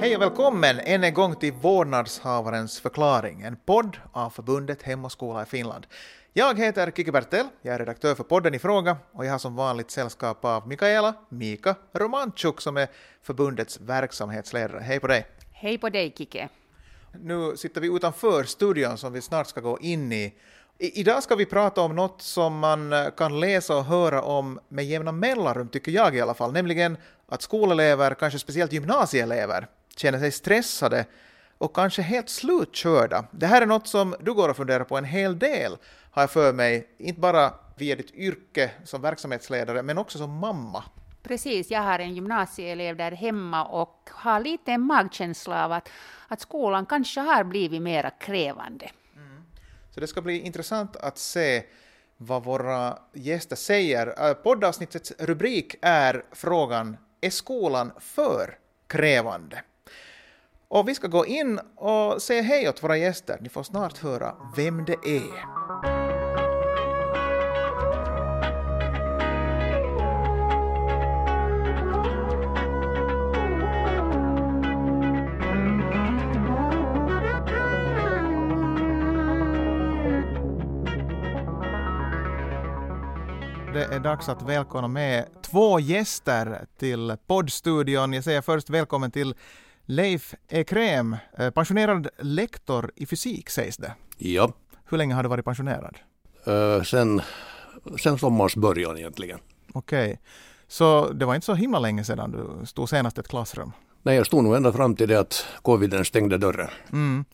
Hej och välkommen än en gång till Vårdnadshavarens förklaring, en podd av förbundet Hem och skola i Finland. Jag heter Kiki Bertel, jag är redaktör för podden i fråga och jag har som vanligt sällskap av Mikaela Mika Romanchuk som är förbundets verksamhetsledare. Hej på dig! Hej på dig Kike! Nu sitter vi utanför studion som vi snart ska gå in i. I idag ska vi prata om något som man kan läsa och höra om med jämna mellanrum, tycker jag i alla fall, nämligen att skolelever, kanske speciellt gymnasieelever, känner sig stressade och kanske helt slutkörda. Det här är något som du går och funderar på en hel del, har jag för mig, inte bara via ditt yrke som verksamhetsledare, men också som mamma. Precis, jag har en gymnasieelev där hemma och har lite en magkänsla av att, att skolan kanske har blivit mera krävande. Mm. Så det ska bli intressant att se vad våra gäster säger. Äh, poddavsnittets rubrik är frågan Är skolan för krävande? Och vi ska gå in och säga hej åt våra gäster. Ni får snart höra vem det är. det är dags att välkomna med två gäster till poddstudion. Jag säger först välkommen till Leif Ekrem, eh, pensionerad lektor i fysik sägs det. Ja. Hur länge har du varit pensionerad? Uh, sen, sen sommarens början egentligen. Okej, okay. så det var inte så himla länge sedan du stod senast i ett klassrum? Nej, jag stod nog ända fram till det att coviden stängde dörren. Mm.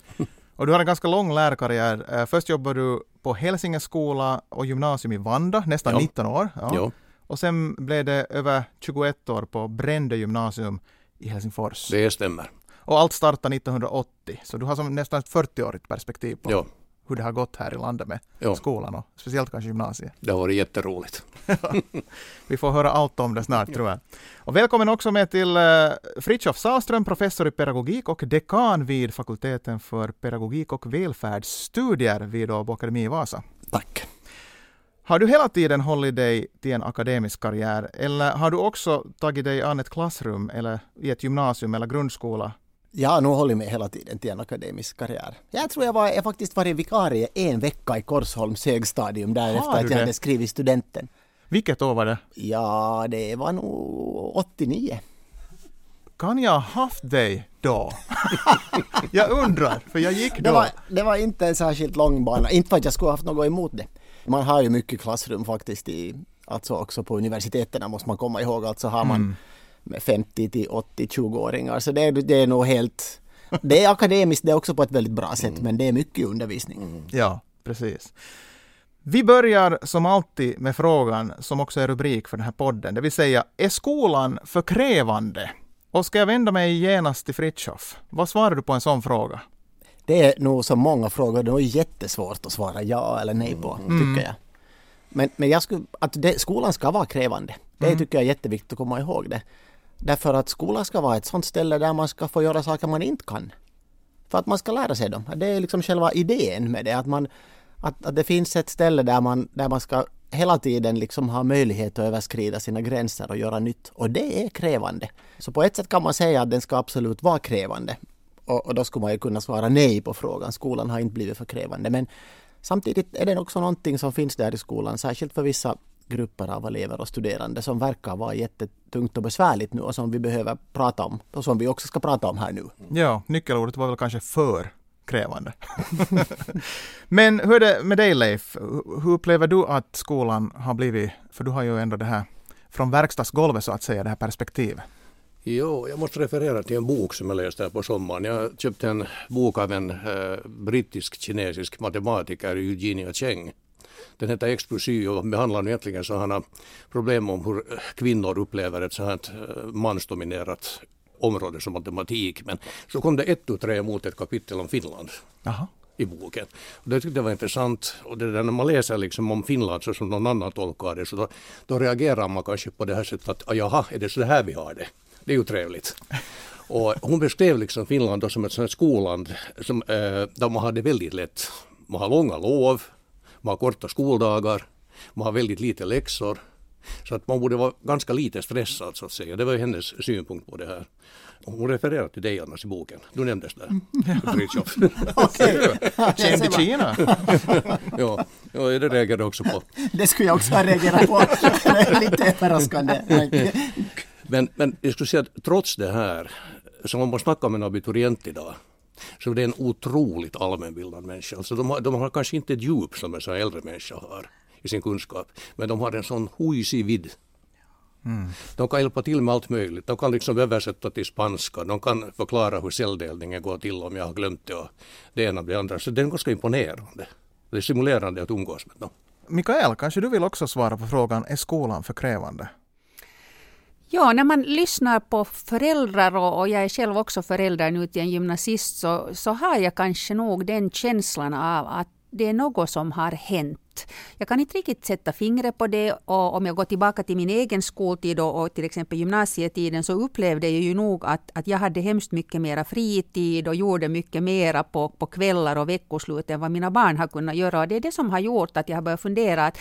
Och du har en ganska lång lärkarriär. Eh, först jobbade du på Hälsinge skola och gymnasium i Vanda, nästan ja. 19 år. Ja. ja. Och sen blev det över 21 år på Brände gymnasium i Helsingfors. Det stämmer. Och allt startade 1980, så du har som nästan ett 40-årigt perspektiv på ja. hur det har gått här i landet med ja. skolan och speciellt kanske gymnasiet. Det har varit jätteroligt. Vi får höra allt om det snart tror jag. Och välkommen också med till uh, Fritjof Sahlström, professor i pedagogik och dekan vid fakulteten för pedagogik och välfärdsstudier vid Åbo Akademi i Vasa. Tack. Har du hela tiden hållit dig till en akademisk karriär eller har du också tagit dig an ett klassrum eller i ett gymnasium eller grundskola jag har nog hållit mig hela tiden till en akademisk karriär. Jag tror jag, var, jag faktiskt varit vikarie en vecka i Korsholms högstadium därefter att jag det? hade skrivit studenten. Vilket år var det? Ja, det var nog 89. Kan jag ha haft dig då? jag undrar, för jag gick då. Det var, det var inte en särskilt lång bana, inte för att jag skulle haft något emot det. Man har ju mycket klassrum faktiskt i, alltså också på universiteten måste man komma ihåg, alltså har man mm med 50 till 80 20-åringar. Så det är, det är nog helt... Det är akademiskt det är också på ett väldigt bra sätt, mm. men det är mycket undervisning. Mm. Ja, precis. Vi börjar som alltid med frågan som också är rubrik för den här podden, det vill säga är skolan för krävande? Och ska jag vända mig genast till Fritjof? Vad svarar du på en sån fråga? Det är nog så många frågor, det är jättesvårt att svara ja eller nej på, mm. tycker jag. Men, men jag skulle, att det, skolan ska vara krävande. Det mm. tycker jag är jätteviktigt att komma ihåg det. Därför att skolan ska vara ett sånt ställe där man ska få göra saker man inte kan. För att man ska lära sig dem. Det är liksom själva idén med det. Att, man, att, att det finns ett ställe där man, där man ska hela tiden liksom ha möjlighet att överskrida sina gränser och göra nytt. Och det är krävande. Så på ett sätt kan man säga att den ska absolut vara krävande. Och, och då skulle man ju kunna svara nej på frågan. Skolan har inte blivit för krävande. Men samtidigt är det också någonting som finns där i skolan, särskilt för vissa grupper av elever och studerande som verkar vara jättetungt och besvärligt nu och som vi behöver prata om och som vi också ska prata om här nu. Mm. Ja, nyckelordet var väl kanske för krävande. Men hur är det med dig Leif? Hur upplever du att skolan har blivit, för du har ju ändå det här från verkstadsgolvet så att säga, det här perspektivet. Jo, jag måste referera till en bok som jag läste här på sommaren. Jag köpte en bok av en eh, brittisk-kinesisk matematiker, Eugenia Cheng. Den heter Explosiv och behandlar egentligen sådana problem om hur kvinnor upplever ett sådant eh, mansdominerat område som matematik. Men så kom det ett och tre mot ett kapitel om Finland. Aha i boken. Och det tyckte jag var intressant. Och det där, när man läser liksom om Finland så som någon annan tolkar det så då, då reagerar man kanske på det här sättet att ah, jaha, är det så här vi har det? Det är ju trevligt. Och hon beskrev liksom Finland då som ett sånt skoland som, eh, där man har det väldigt lätt. Man har långa lov, man har korta skoldagar, man har väldigt lite läxor, Så att man borde vara ganska lite stressad så att säga. Det var ju hennes synpunkt på det här. Hon refererar till dig annars i boken. Du nämndes där. Fritiof. Känd i Kina. ja, ja, det reagerade jag också på. Det skulle jag också ha reagerat på. Lite överraskande. Men, men jag skulle säga att trots det här, som om man snackar med en abiturient idag, så det är en otroligt allmänbildad människa. Alltså de, har, de har kanske inte ett djup som en sån äldre människa har i sin kunskap, men de har en sån huisig vidd. Mm. De kan hjälpa till med allt möjligt. De kan liksom översätta till spanska. De kan förklara hur celldelningen går till om jag har glömt det och det ena och det andra. Så det är ganska imponerande. Det är stimulerande att umgås med dem. Mikael, kanske du vill också svara på frågan, är skolan för krävande? Ja, när man lyssnar på föräldrar och, jag är själv också förälder nu till en gymnasist så, så har jag kanske nog den känslan av att det är något som har hänt jag kan inte riktigt sätta fingret på det och om jag går tillbaka till min egen skoltid och, och till exempel gymnasietiden så upplevde jag ju nog att, att jag hade hemskt mycket mera fritid och gjorde mycket mera på, på kvällar och veckoslut än vad mina barn har kunnat göra. Och det är det som har gjort att jag har börjat fundera att,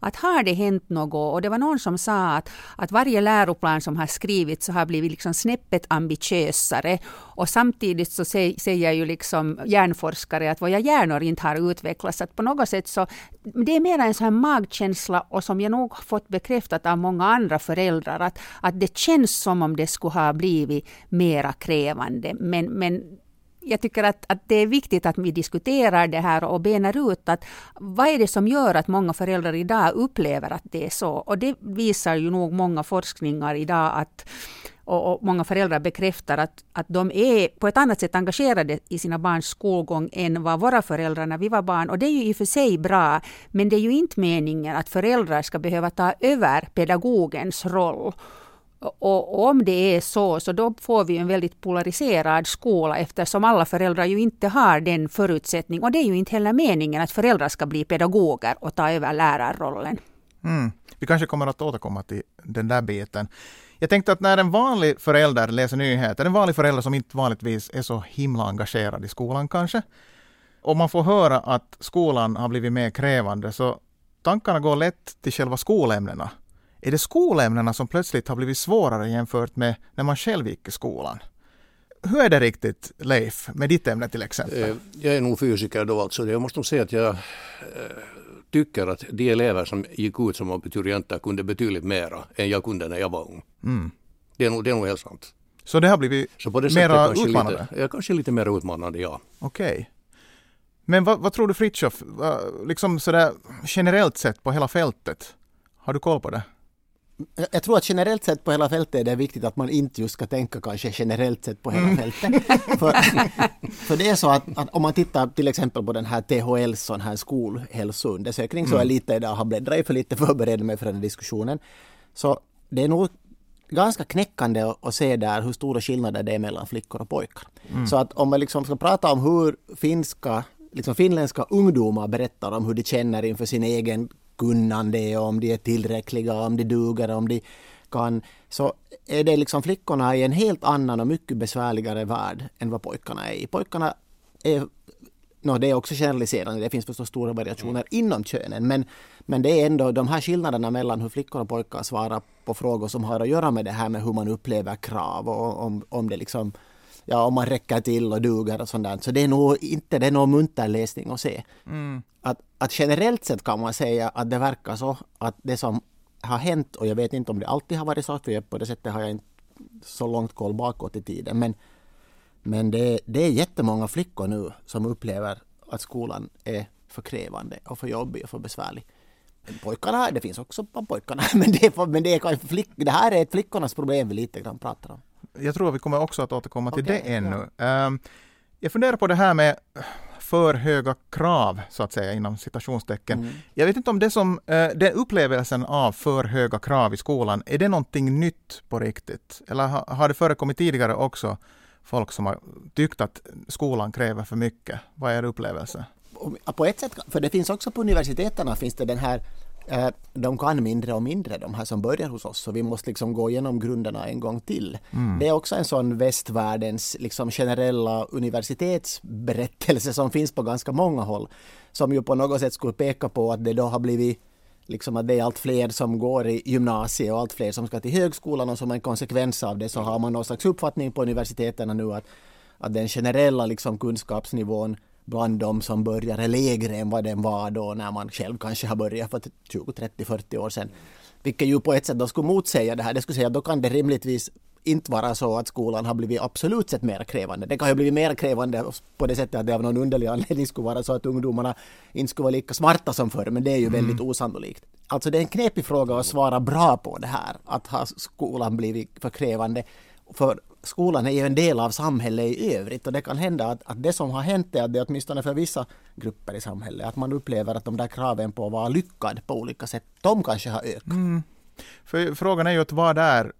att har det hänt något? Och det var någon som sa att, att varje läroplan som har skrivits så har blivit liksom snäppet ambitiösare. Och samtidigt så säger ju liksom hjärnforskare att våra hjärnor inte har utvecklats. Att på något sätt så det är mer en sån här magkänsla och som jag nog fått bekräftat av många andra föräldrar att, att det känns som om det skulle ha blivit mera krävande. Men, men jag tycker att, att det är viktigt att vi diskuterar det här och benar ut att vad är det som gör att många föräldrar idag upplever att det är så. Och det visar ju nog många forskningar idag att och, och, många föräldrar bekräftar att, att de är på ett annat sätt engagerade i sina barns skolgång än vad våra föräldrar när vi var barn. Och det är ju i och för sig bra, men det är ju inte meningen att föräldrar ska behöva ta över pedagogens roll. Och, om det är så, så då får vi en väldigt polariserad skola eftersom alla föräldrar ju inte har den förutsättningen. Och det är ju inte heller meningen att föräldrar ska bli pedagoger och ta över lärarrollen. Mm. Vi kanske kommer att återkomma till den där biten. Jag tänkte att när en vanlig förälder läser nyheter, en vanlig förälder som inte vanligtvis är så himla engagerad i skolan kanske, och man får höra att skolan har blivit mer krävande, så tankarna går lätt till själva skolämnena. Är det skolämnena som plötsligt har blivit svårare jämfört med när man själv gick i skolan? Hur är det riktigt, Leif, med ditt ämne till exempel? Eh, jag är nog fysiker då alltså. Jag måste nog säga att jag eh, tycker att de elever som gick ut som abiturienter kunde betydligt mera än jag kunde när jag var ung. Mm. Det, är nog, det är nog helt sant. Så det har blivit Så på det mera utmanande? Lite, ja, kanske lite mer utmanande, ja. Okej. Okay. Men vad, vad, tror du Fritiof, liksom sådär generellt sett på hela fältet? Har du koll på det? Jag tror att generellt sett på hela fältet är det viktigt att man inte just ska tänka kanske generellt sett på hela mm. fältet. för, för det är så att, att, om man tittar till exempel på den här THLs sån här skolhälsoundersökning mm. så är lite idag har bläddrat i för lite förberedd mig för den här diskussionen. Så det är nog ganska knäckande att se där hur stora skillnader det är mellan flickor och pojkar. Mm. Så att om man liksom ska prata om hur finska liksom finländska ungdomar berättar om hur de känner inför sin egen kunnande och om de är tillräckliga, om de duger, om de kan, så är det liksom flickorna i en helt annan och mycket besvärligare värld än vad pojkarna är i. Pojkarna är No, det är också generaliserande, det finns förstås stora variationer mm. inom könen, men, men det är ändå de här skillnaderna mellan hur flickor och pojkar svarar på frågor som har att göra med det här med hur man upplever krav och om, om det liksom ja, om man räcker till och duger och sånt där. Så det är nog inte det är någon munter läsning att se. Mm. Att, att generellt sett kan man säga att det verkar så att det som har hänt, och jag vet inte om det alltid har varit så, för på det sättet har jag inte så långt koll bakåt i tiden, men, men det, det är jättemånga flickor nu som upplever att skolan är för krävande och för jobbig och för besvärlig. Pojkarna, det finns också på pojkarna, men det, är, men det, är flick, det här är ett flickornas problem vi lite grann pratar om jag tror att vi kommer också att återkomma till okay, det ännu. Ja. Um, jag funderar på det här med för höga krav, så att säga, inom citationstecken. Mm. Jag vet inte om det som, eh, den upplevelsen av för höga krav i skolan, är det någonting nytt på riktigt? Eller ha, har det förekommit tidigare också folk som har tyckt att skolan kräver för mycket? Vad är er upplevelse? På ett sätt, för det finns också på universiteten finns det den här de kan mindre och mindre, de här som börjar hos oss, så vi måste liksom gå igenom grunderna en gång till. Mm. Det är också en sån västvärldens liksom generella universitetsberättelse som finns på ganska många håll, som ju på något sätt skulle peka på att det då har blivit liksom att det är allt fler som går i gymnasiet och allt fler som ska till högskolan och som en konsekvens av det så har man någon slags uppfattning på universiteten nu att, att den generella liksom kunskapsnivån bland de som börjar är lägre än vad den var då när man själv kanske har börjat för 20, 30, 40 år sedan. Vilket ju på ett sätt då skulle motsäga det här. Det skulle säga att då kan det rimligtvis inte vara så att skolan har blivit absolut sett mer krävande. Det kan ju blivit mer krävande på det sättet att det av någon underlig anledning skulle vara så att ungdomarna inte skulle vara lika smarta som förr, men det är ju mm. väldigt osannolikt. Alltså det är en knepig fråga att svara bra på det här, att ha skolan blivit för krävande. För skolan är ju en del av samhället i övrigt och det kan hända att, att det som har hänt är att det åtminstone för vissa grupper i samhället, att man upplever att de där kraven på att vara lyckad på olika sätt, de kanske har ökat. Mm. För frågan är ju att vad är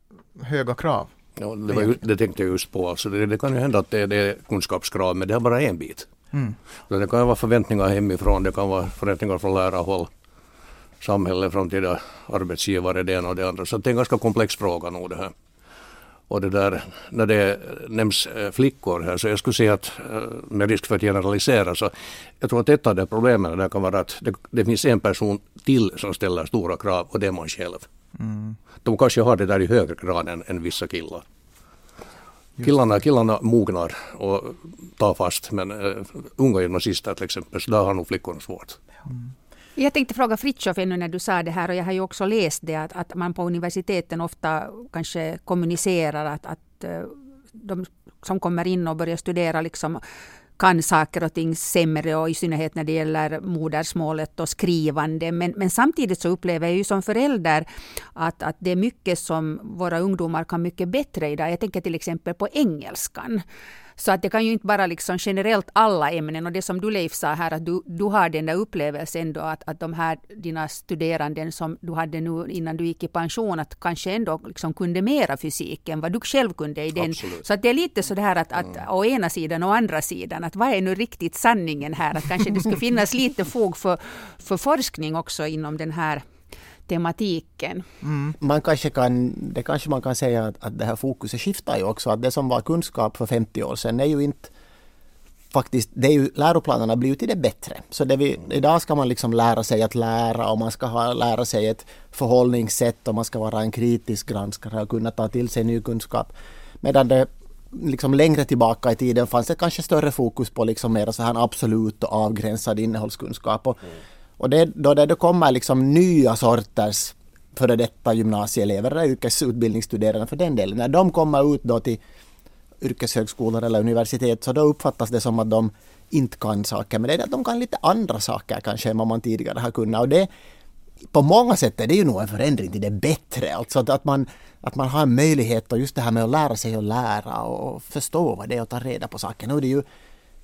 höga krav? Ja, det, var, det tänkte jag just på. Alltså det, det kan ju hända att det, det är kunskapskrav, men det är bara en bit. Mm. det kan vara förväntningar hemifrån, det kan vara förväntningar från lärarhåll, samhälle, framtida arbetsgivare, det ena och det andra. Så det är en ganska komplex fråga nog det här. Och det där, när det nämns eh, flickor här, så jag skulle säga att eh, med risk för att generalisera, så jag tror att ett av de problemen där kan vara att det, det finns en person till som ställer stora krav och det är man själv. Mm. De kanske har det där i högre grad än, än vissa killar. Killarna, killarna mognar och tar fast men uh, unga gymnasister till exempel, så där har nog flickorna svårt. Mm. Jag tänkte fråga Fritiof ännu när du sa det här och jag har ju också läst det att, att man på universiteten ofta kanske kommunicerar att, att eh, de som kommer in och börjar studera liksom kan saker och ting sämre och i synnerhet när det gäller modersmålet och skrivande. Men, men samtidigt så upplever jag ju som förälder att, att det är mycket som våra ungdomar kan mycket bättre idag. Jag tänker till exempel på engelskan. Så att det kan ju inte vara liksom generellt alla ämnen och det som du Leif sa här att du, du har den där upplevelsen då att, att de här dina studeranden som du hade nu innan du gick i pension att kanske ändå liksom kunde mera fysik än vad du själv kunde i den. Absolut. Så att det är lite så här att, att mm. å ena sidan och andra sidan att vad är nu riktigt sanningen här? Att kanske det skulle finnas lite fog för, för forskning också inom den här tematiken. Mm. Man kanske kan, det kanske man kan säga att, att det här fokuset skiftar ju också. Att det som var kunskap för 50 år sedan är ju inte faktiskt, det är ju, läroplanerna blir ju till det bättre. Så det vi, idag ska man liksom lära sig att lära och man ska ha, lära sig ett förhållningssätt och man ska vara en kritisk granskare och kunna ta till sig ny kunskap. Medan det liksom längre tillbaka i tiden fanns det kanske större fokus på liksom mer så här absolut och avgränsad innehållskunskap. Och mm. Och det, då det, det kommer liksom nya sorters före detta gymnasieelever eller yrkesutbildningsstuderande för den delen. När de kommer ut då till yrkeshögskolor eller universitet så då uppfattas det som att de inte kan saker. Men det är att de kan lite andra saker kanske än vad man tidigare har kunnat. Och det, på många sätt är det ju nog en förändring till det bättre. Alltså att, att, man, att man har en möjlighet och just det här med att lära sig att lära och förstå vad det är och ta reda på saker. Nu är det ju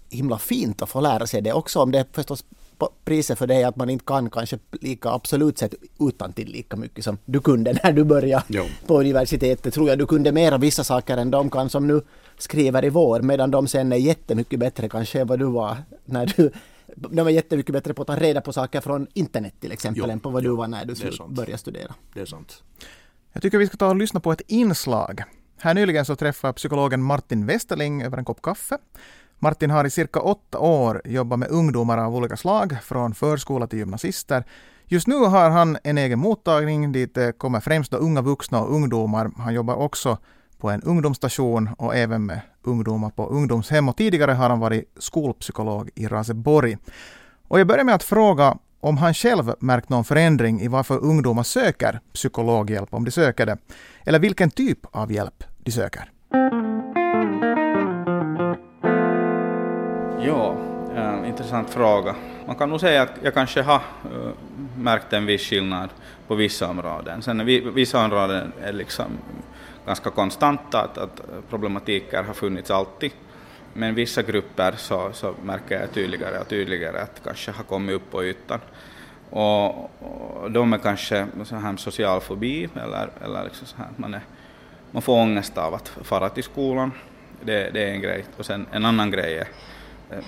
himla fint att få lära sig det också om det förstås priset för det är att man inte kan kanske lika absolut sett utan till lika mycket som du kunde när du började jo. på universitetet. Tror jag du kunde mera vissa saker än de kan som nu skriver i vår medan de sen är jättemycket bättre kanske än vad du var när du de är jättemycket bättre på att ta reda på saker från internet till exempel jo, än på vad jo, du var när du började studera. Det är sant. Jag tycker vi ska ta och lyssna på ett inslag. Här nyligen så träffade psykologen Martin Westerling över en kopp kaffe Martin har i cirka åtta år jobbat med ungdomar av olika slag, från förskola till gymnasister. Just nu har han en egen mottagning dit det kommer främst då unga vuxna och ungdomar. Han jobbar också på en ungdomsstation och även med ungdomar på ungdomshem och tidigare har han varit skolpsykolog i Raseborg. Och jag börjar med att fråga om han själv märkt någon förändring i varför ungdomar söker psykologhjälp, om de söker det, eller vilken typ av hjälp de söker. Ja, en intressant fråga. Man kan nog säga att jag kanske har eh, märkt en viss skillnad på vissa områden. Sen vi, vissa områden är liksom ganska konstanta, att, att problematiker har funnits alltid. Men vissa grupper så, så märker jag tydligare och tydligare att kanske har kommit upp på ytan. Och, och de är kanske så här social fobi eller, eller liksom så här, man, är, man får ångest av att fara till skolan. Det, det är en grej. Och sen en annan grej är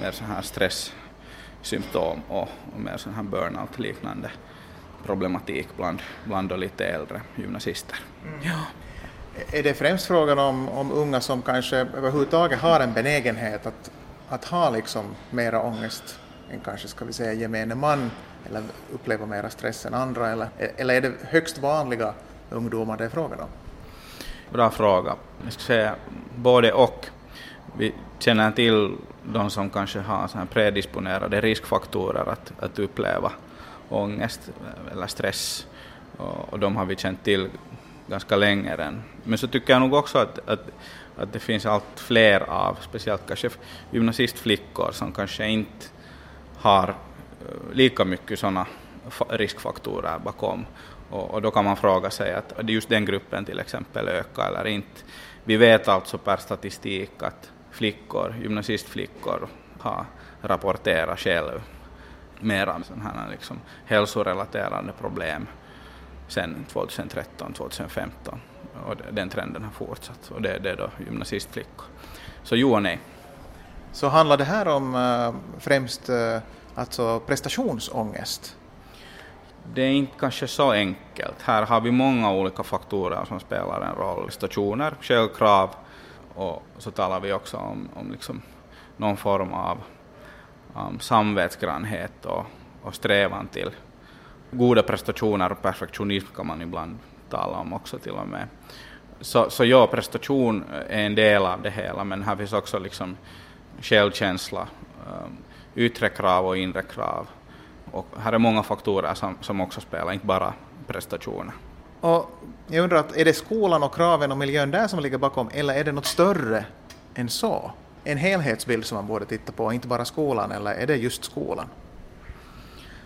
mer så här stresssymptom och, och mer sån här burnout-liknande problematik bland, bland lite äldre gymnasister. Mm. Ja. Är det främst frågan om, om unga som kanske överhuvudtaget har en benägenhet att, att ha liksom mera ångest än kanske ska vi säga gemene man? eller upplever mera stress än andra, eller, eller är det högst vanliga ungdomar det är frågan om? Bra fråga. Jag skulle säga både och. Vi känner till de som kanske har så här predisponerade riskfaktorer att, att uppleva ångest eller stress och, och de har vi känt till ganska länge än. Men så tycker jag nog också att, att, att det finns allt fler av, speciellt kanske gymnasistflickor som kanske inte har eh, lika mycket sådana riskfaktorer bakom. Och, och, då kan man fråga sig att just den gruppen till exempel ökar eller inte. Vi vet alltså per statistik att flickor, gymnasistflickor har rapporterat själv mera sådana här liksom hälsorelaterade problem sen 2013-2015 och den trenden har fortsatt och det, det är då gymnasistflickor. Så jo och nej. Så handlar det här om äh, främst äh, alltså prestationsångest? Det är inte kanske så enkelt. Här har vi många olika faktorer som spelar en roll. Stationer, självkrav och så talar vi också om, om liksom någon form av um, samvetsgrannhet och, och strävan till goda prestationer och perfektionism kan man ibland tala om också till och med. Så, så ja, prestation är en del av det hela, men här finns också liksom självkänsla, um, yttre krav och inre krav. Och här är många faktorer som, som också spelar, inte bara prestationer. Och jag undrar, att är det skolan och kraven och miljön där som ligger bakom, eller är det något större än så? En helhetsbild som man borde titta på, inte bara skolan, eller är det just skolan?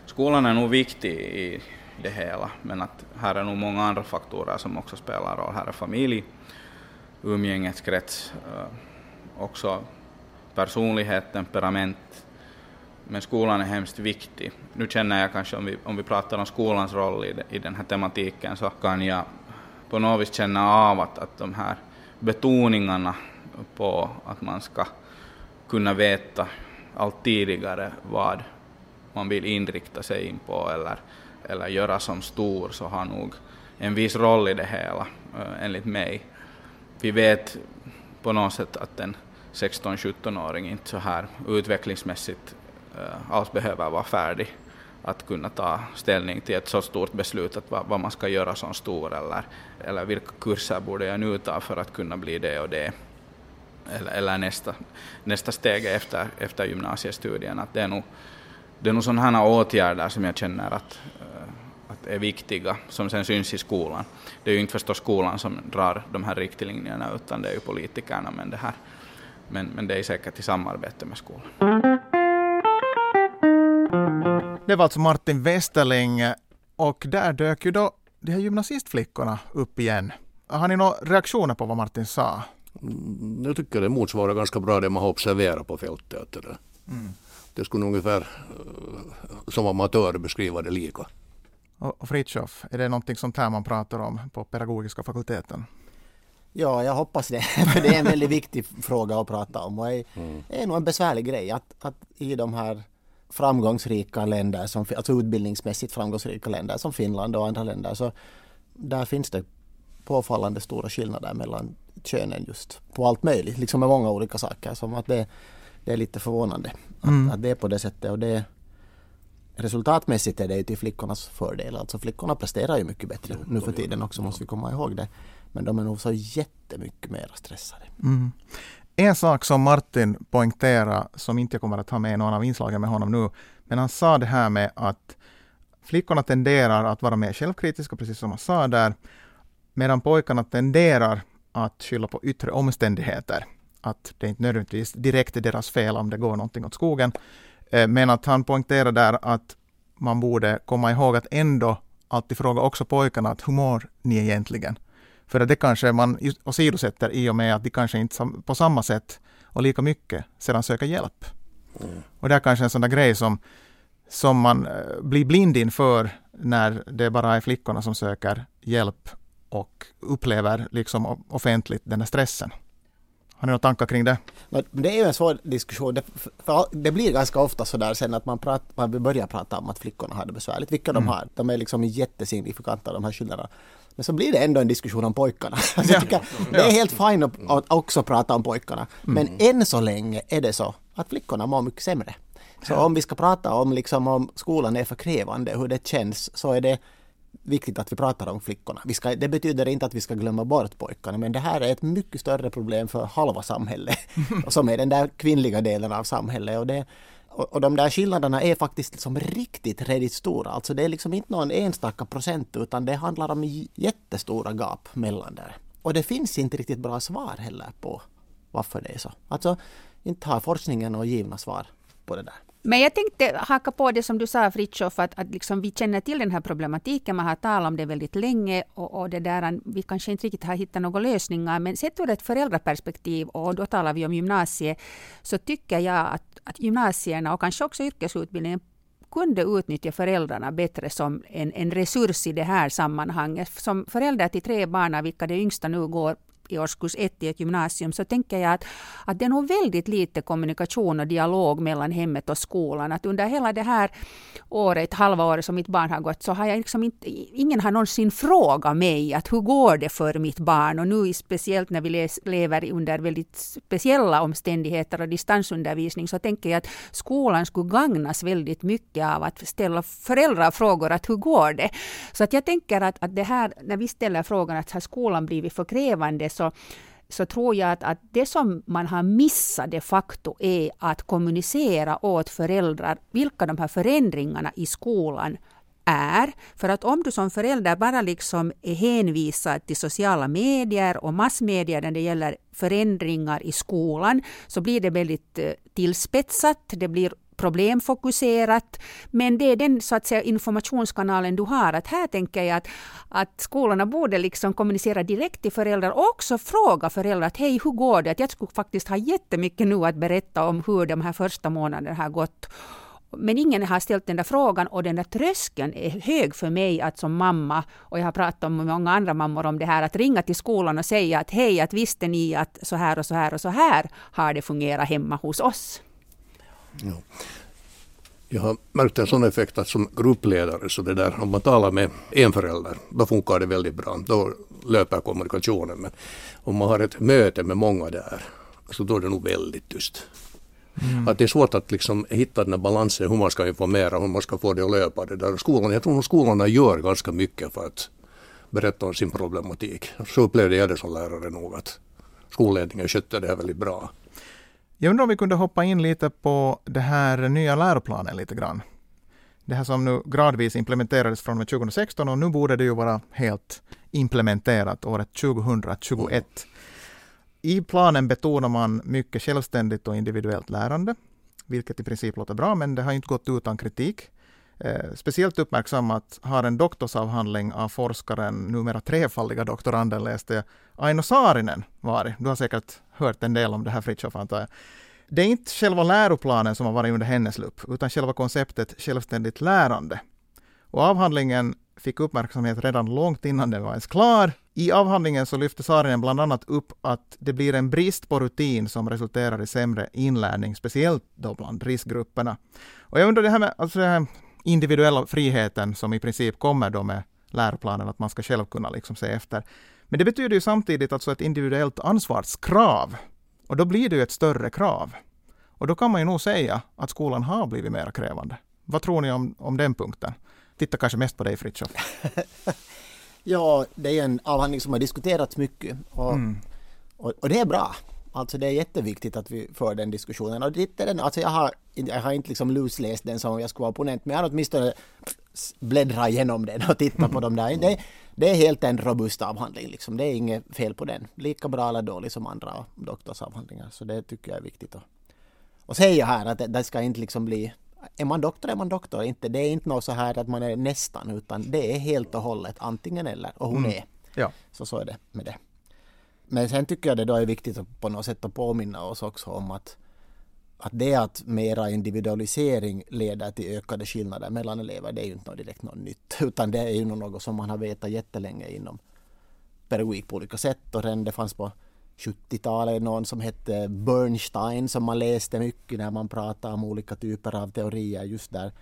Skolan är nog viktig i det hela, men att här är nog många andra faktorer som också spelar roll. Här är familj, umgängeskrets, eh, också personlighet, temperament, men skolan är hemskt viktig. Nu känner jag kanske, om vi, om vi pratar om skolans roll i, i den här tematiken, så kan jag på något vis känna av att, att de här betoningarna på att man ska kunna veta allt tidigare vad man vill inrikta sig in på eller, eller göra som stor så har nog en viss roll i det hela, eh, enligt mig. Vi vet på något sätt att en 16-17-åring inte så här utvecklingsmässigt Eh, alls behöver vara färdig att kunna ta ställning till ett så stort beslut, att vad, vad man ska göra som stor eller, eller vilka kurser borde jag nu ta för att kunna bli det och det. Eller, eller nästa, nästa steg efter, efter gymnasiestudien. Att det är nog, det är nog sådana här åtgärder som jag känner att, eh, att är viktiga, som sen syns i skolan. Det är ju inte förstås skolan som drar de här riktlinjerna, utan det är ju politikerna, men det, här, men, men det är säkert i samarbete med skolan. Det var alltså Martin Westerling och där dök ju då de här gymnasistflickorna upp igen. Har ni några reaktioner på vad Martin sa? Mm, jag tycker det motsvarar ganska bra det man har observerat på fältet. Det, mm. det skulle ungefär eh, som amatör beskriva det lika. Och Fritjof, är det någonting sånt här man pratar om på pedagogiska fakulteten? Ja, jag hoppas det. För det är en väldigt viktig fråga att prata om och är, mm. är nog en besvärlig grej att, att i de här framgångsrika länder, som, alltså utbildningsmässigt framgångsrika länder som Finland och andra länder, så där finns det påfallande stora skillnader mellan könen just på allt möjligt, liksom med många olika saker. Som att det, det är lite förvånande mm. att, att, det är på det sättet. Och det, resultatmässigt är det ju till flickornas fördel. Alltså flickorna presterar ju mycket bättre nu för tiden också, måste vi komma ihåg det. Men de är nog så jättemycket mer stressade. Mm. En sak som Martin poängterade, som inte jag kommer att ha med i någon av inslagen med honom nu, men han sa det här med att flickorna tenderar att vara mer självkritiska, precis som han sa där, medan pojkarna tenderar att skylla på yttre omständigheter. Att det inte nödvändigtvis direkt är deras fel om det går någonting åt skogen. Eh, men att han poängterar där att man borde komma ihåg att ändå alltid fråga också pojkarna att hur mår ni egentligen? För att det kanske man åsidosätter i och med att de kanske inte på samma sätt och lika mycket sedan söker hjälp. Mm. Och det är kanske en sån där grej som, som man eh, blir blind inför när det bara är flickorna som söker hjälp och upplever liksom offentligt den här stressen. Har ni några tankar kring det? Det är ju en svår diskussion. Det, det blir ganska ofta så där sen att man, prat, man börjar prata om att flickorna har det besvärligt, vilka mm. de har. De är liksom jättesignifikanta de här skillnaderna. Men så blir det ändå en diskussion om pojkarna. Alltså, ja. tycker, det är helt fint att, också prata om pojkarna. Men mm. än så länge är det så att flickorna mår mycket sämre. Så om vi ska prata om, liksom, om skolan är för krävande, hur det känns, så är det viktigt att vi pratar om flickorna. Vi ska, det betyder inte att vi ska glömma bort pojkarna, men det här är ett mycket större problem för halva samhället, som är den där kvinnliga delen av samhället. Och, det, och, och de där skillnaderna är faktiskt liksom riktigt, riktigt stora. Alltså det är liksom inte någon enstaka procent, utan det handlar om jättestora gap mellan där. Och det finns inte riktigt bra svar heller på varför det är så. Alltså, inte har forskningen några givna svar på det där. Men jag tänkte haka på det som du sa Fritiof, att, att liksom vi känner till den här problematiken, man har talat om det väldigt länge och, och det där, vi kanske inte riktigt har hittat några lösningar, men sett ur ett föräldraperspektiv, och då talar vi om gymnasiet, så tycker jag att, att gymnasierna och kanske också yrkesutbildningen kunde utnyttja föräldrarna bättre som en, en resurs i det här sammanhanget. Som förälder till tre barn, av vilka det yngsta nu går i årskurs ett i ett gymnasium så tänker jag att, att det är nog väldigt lite kommunikation och dialog mellan hemmet och skolan. Att under hela det här året, halva året som mitt barn har gått så har jag liksom inte, ingen har någonsin frågat mig att hur går det för mitt barn och nu speciellt när vi les, lever under väldigt speciella omständigheter och distansundervisning så tänker jag att skolan skulle gagnas väldigt mycket av att ställa föräldrar frågor att hur går det? Så att jag tänker att, att det här när vi ställer frågan att har skolan blivit för krävande så, så tror jag att, att det som man har missat de facto är att kommunicera åt föräldrar vilka de här förändringarna i skolan är. För att om du som förälder bara liksom är hänvisad till sociala medier och massmedier när det gäller förändringar i skolan så blir det väldigt eh, tillspetsat. Det blir problemfokuserat. Men det är den så att säga, informationskanalen du har. Att här tänker jag att, att skolorna borde liksom kommunicera direkt till föräldrar och också fråga föräldrar att hej, hur går det? Att jag skulle faktiskt ha jättemycket nu att berätta om hur de här första månaderna har gått. Men ingen har ställt den där frågan och den där tröskeln är hög för mig att som mamma, och jag har pratat med många andra mammor om det här, att ringa till skolan och säga att hej, att visste ni att så här och så här och så här har det fungerat hemma hos oss. Ja. Jag har märkt en sån effekt att som gruppledare, så det där, om man talar med en förälder, då funkar det väldigt bra. Då löper kommunikationen. Men om man har ett möte med många där, så då är det nog väldigt tyst. Mm. Att det är svårt att liksom hitta den här balansen, hur man ska informera, hur man ska få det att löpa. Det där. Skolan, jag tror att skolorna gör ganska mycket för att berätta om sin problematik. Så upplevde jag det som lärare nog att skolledningen skötte det här väldigt bra. Jag undrar om vi kunde hoppa in lite på det här nya läroplanen lite grann. Det här som nu gradvis implementerades från 2016 och nu borde det ju vara helt implementerat året 2021. I planen betonar man mycket självständigt och individuellt lärande, vilket i princip låter bra, men det har inte gått utan kritik. Eh, speciellt uppmärksammat har en doktorsavhandling av forskaren, numera trefaldiga doktoranden, läste jag, Aino Saarinen varit. Du har säkert hört en del om det här Fritiof, antar jag. Det är inte själva läroplanen som har varit under hennes lupp, utan själva konceptet självständigt lärande. Och avhandlingen fick uppmärksamhet redan långt innan den var ens klar. I avhandlingen så lyfte Saarinen bland annat upp att det blir en brist på rutin som resulterar i sämre inlärning, speciellt då bland riskgrupperna. Och jag undrar det här med alltså det här individuella friheten som i princip kommer då med läroplanen, att man ska själv kunna liksom se efter. Men det betyder ju samtidigt alltså ett individuellt ansvarskrav. Och då blir det ju ett större krav. Och då kan man ju nog säga att skolan har blivit mer krävande. Vad tror ni om, om den punkten? Titta kanske mest på dig Fritiof. ja, det är en avhandling som har diskuterats mycket och, mm. och, och, det är bra. Alltså det är jätteviktigt att vi för den diskussionen. Och det är den, alltså jag, har, jag har inte liksom lusläst den som jag skulle vara opponent, men jag har åtminstone bläddrat igenom den och tittat på dem där. Det, det är helt en robust avhandling, liksom. det är inget fel på den. Lika bra eller dålig som andra doktorsavhandlingar, så det tycker jag är viktigt att och säga här att det, det ska inte liksom bli är man doktor är man doktor, inte, det är inte något så här att man är nästan utan det är helt och hållet antingen eller och hon mm. är. Ja. Så så är det med det. Men sen tycker jag det då är viktigt att på något sätt att påminna oss också om att, att det att mera individualisering leder till ökade skillnader mellan elever, det är ju inte något direkt något nytt. Utan det är ju något som man har vetat jättelänge inom pedagogik på olika sätt och redan det fanns på 70-talet någon som hette Bernstein som man läste mycket när man pratade om olika typer av teorier just där.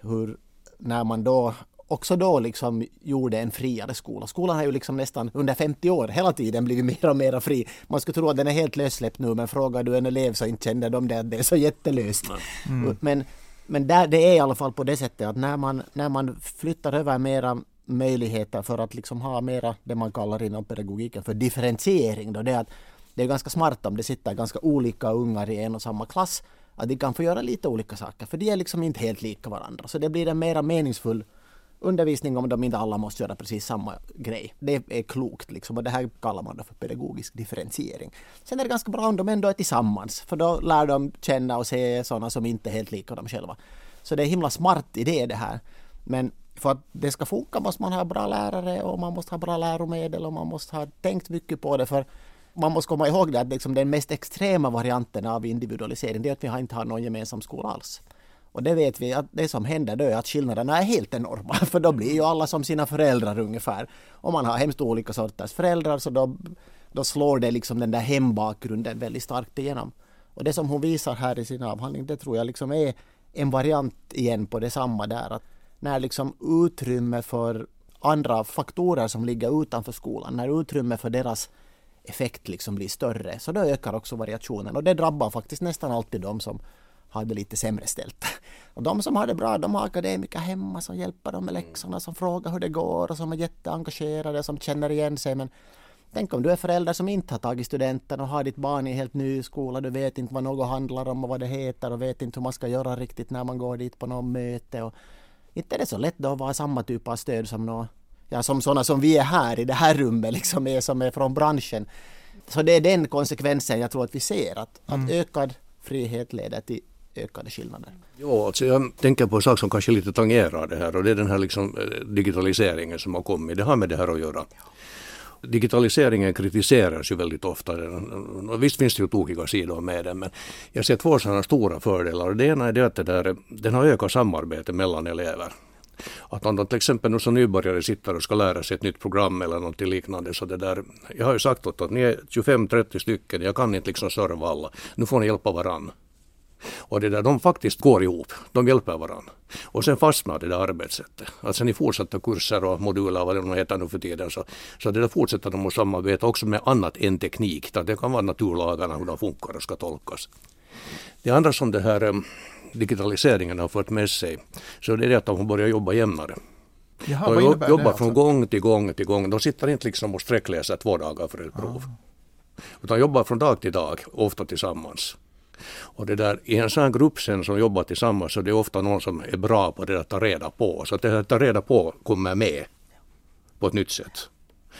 Hur när man då också då liksom gjorde en friare skola. Skolan har ju liksom nästan under 50 år hela tiden blivit mer och mer fri. Man skulle tro att den är helt lössläppt nu men frågar du en elev så inte känner de det att det är så jättelöst. Mm. Men, men där, det är i alla fall på det sättet att när man, när man flyttar över mera möjligheter för att liksom ha mera det man kallar inom pedagogiken för differentiering. Då det, är att det är ganska smart om det sitter ganska olika ungar i en och samma klass att de kan få göra lite olika saker för de är liksom inte helt lika varandra. Så det blir en mera meningsfull undervisning om de inte alla måste göra precis samma grej. Det är klokt liksom och det här kallar man då för pedagogisk differentiering. Sen är det ganska bra om de ändå är tillsammans för då lär de känna och se sådana som inte är helt lika dem själva. Så det är himla smart idé det här. Men för att det ska funka måste man ha bra lärare och man måste ha bra läromedel och man måste ha tänkt mycket på det för man måste komma ihåg det att liksom den mest extrema varianten av individualisering det är att vi inte har någon gemensam skola alls. Och det vet vi att det som händer då är att skillnaderna är helt enorma för då blir ju alla som sina föräldrar ungefär. Om man har hemskt olika sorters föräldrar så då, då slår det liksom den där hembakgrunden väldigt starkt igenom. Och det som hon visar här i sin avhandling det tror jag liksom är en variant igen på detsamma där. Att när liksom utrymme för andra faktorer som ligger utanför skolan, när utrymme för deras effekt liksom blir större, så då ökar också variationen. Och det drabbar faktiskt nästan alltid de som har det lite sämre ställt. Och de som har det bra, de har akademiker hemma som hjälper dem med läxorna, som frågar hur det går och som är jätteengagerade, som känner igen sig. Men tänk om du är förälder som inte har tagit studenten och har ditt barn i en helt ny skola, du vet inte vad något handlar om och vad det heter och vet inte hur man ska göra riktigt när man går dit på något möte. Och inte är det så lätt då att vara samma typ av stöd som något ja, som sådana som vi är här i det här rummet, liksom är, som är från branschen. Så det är den konsekvensen jag tror att vi ser, att, mm. att ökad frihet leder till ökade skillnader. Jo, alltså jag tänker på en sak som kanske lite tangerar det här och det är den här liksom eh, digitaliseringen som har kommit. Det har med det här att göra. Digitaliseringen kritiseras ju väldigt ofta. Och visst finns det ju tokiga sidor med den men jag ser två sådana stora fördelar. Det ena är det att det där, den har ökat samarbete mellan elever. Att om de till exempel nu som nybörjare sitter och ska lära sig ett nytt program eller något liknande så det där, jag har ju sagt åt att ni är 25-30 stycken, jag kan inte liksom serva alla, nu får ni hjälpa varandra. Och det där, de faktiskt går ihop, de hjälper varandra. Och sen fastnar det där arbetssättet. Alltså i fortsatta kurser och moduler, vad det nu heter nu för tiden, så, så det där fortsätter de att samarbeta också med annat än teknik. Det kan vara naturlagarna, hur de funkar och ska tolkas. Det andra som det här digitaliseringen har fört med sig, så det är det att de börjar jobba jämnare. Jaha, de jobbar det, från alltså? gång till gång till gång. De sitter inte liksom och sträckläser två dagar för ett prov. Ah. Utan jobbar från dag till dag, ofta tillsammans. Och det där, I en sån grupp sen som jobbar tillsammans så det är ofta någon som är bra på det att ta reda på. Så att det att ta reda på kommer med på ett nytt sätt.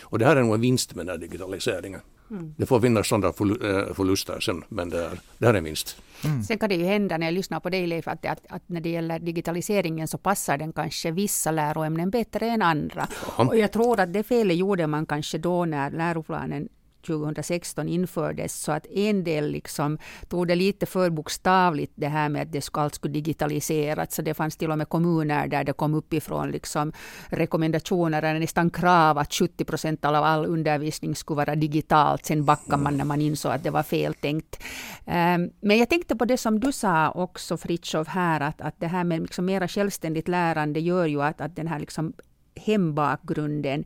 Och det här är nog en vinst med den här digitaliseringen. Mm. Det får finnas sådana eh, förluster sen, men det, är, det här är en vinst. Mm. Sen kan det ju hända när jag lyssnar på dig Leif, att, att, att, när det gäller digitaliseringen så passar den kanske vissa läroämnen bättre än andra. Ja. Och jag tror att det felet gjorde man kanske då när läroplanen 2016 infördes så att en del liksom tog det lite för bokstavligt det här med att det allt skulle digitaliseras. Så det fanns till och med kommuner där det kom uppifrån liksom rekommendationer eller nästan krav att 70 procent av all undervisning skulle vara digitalt. Sen backade man när man insåg att det var fel tänkt. Ehm, men jag tänkte på det som du sa också Fritjof här att, att det här med liksom mera självständigt lärande gör ju att, att den här liksom hembakgrunden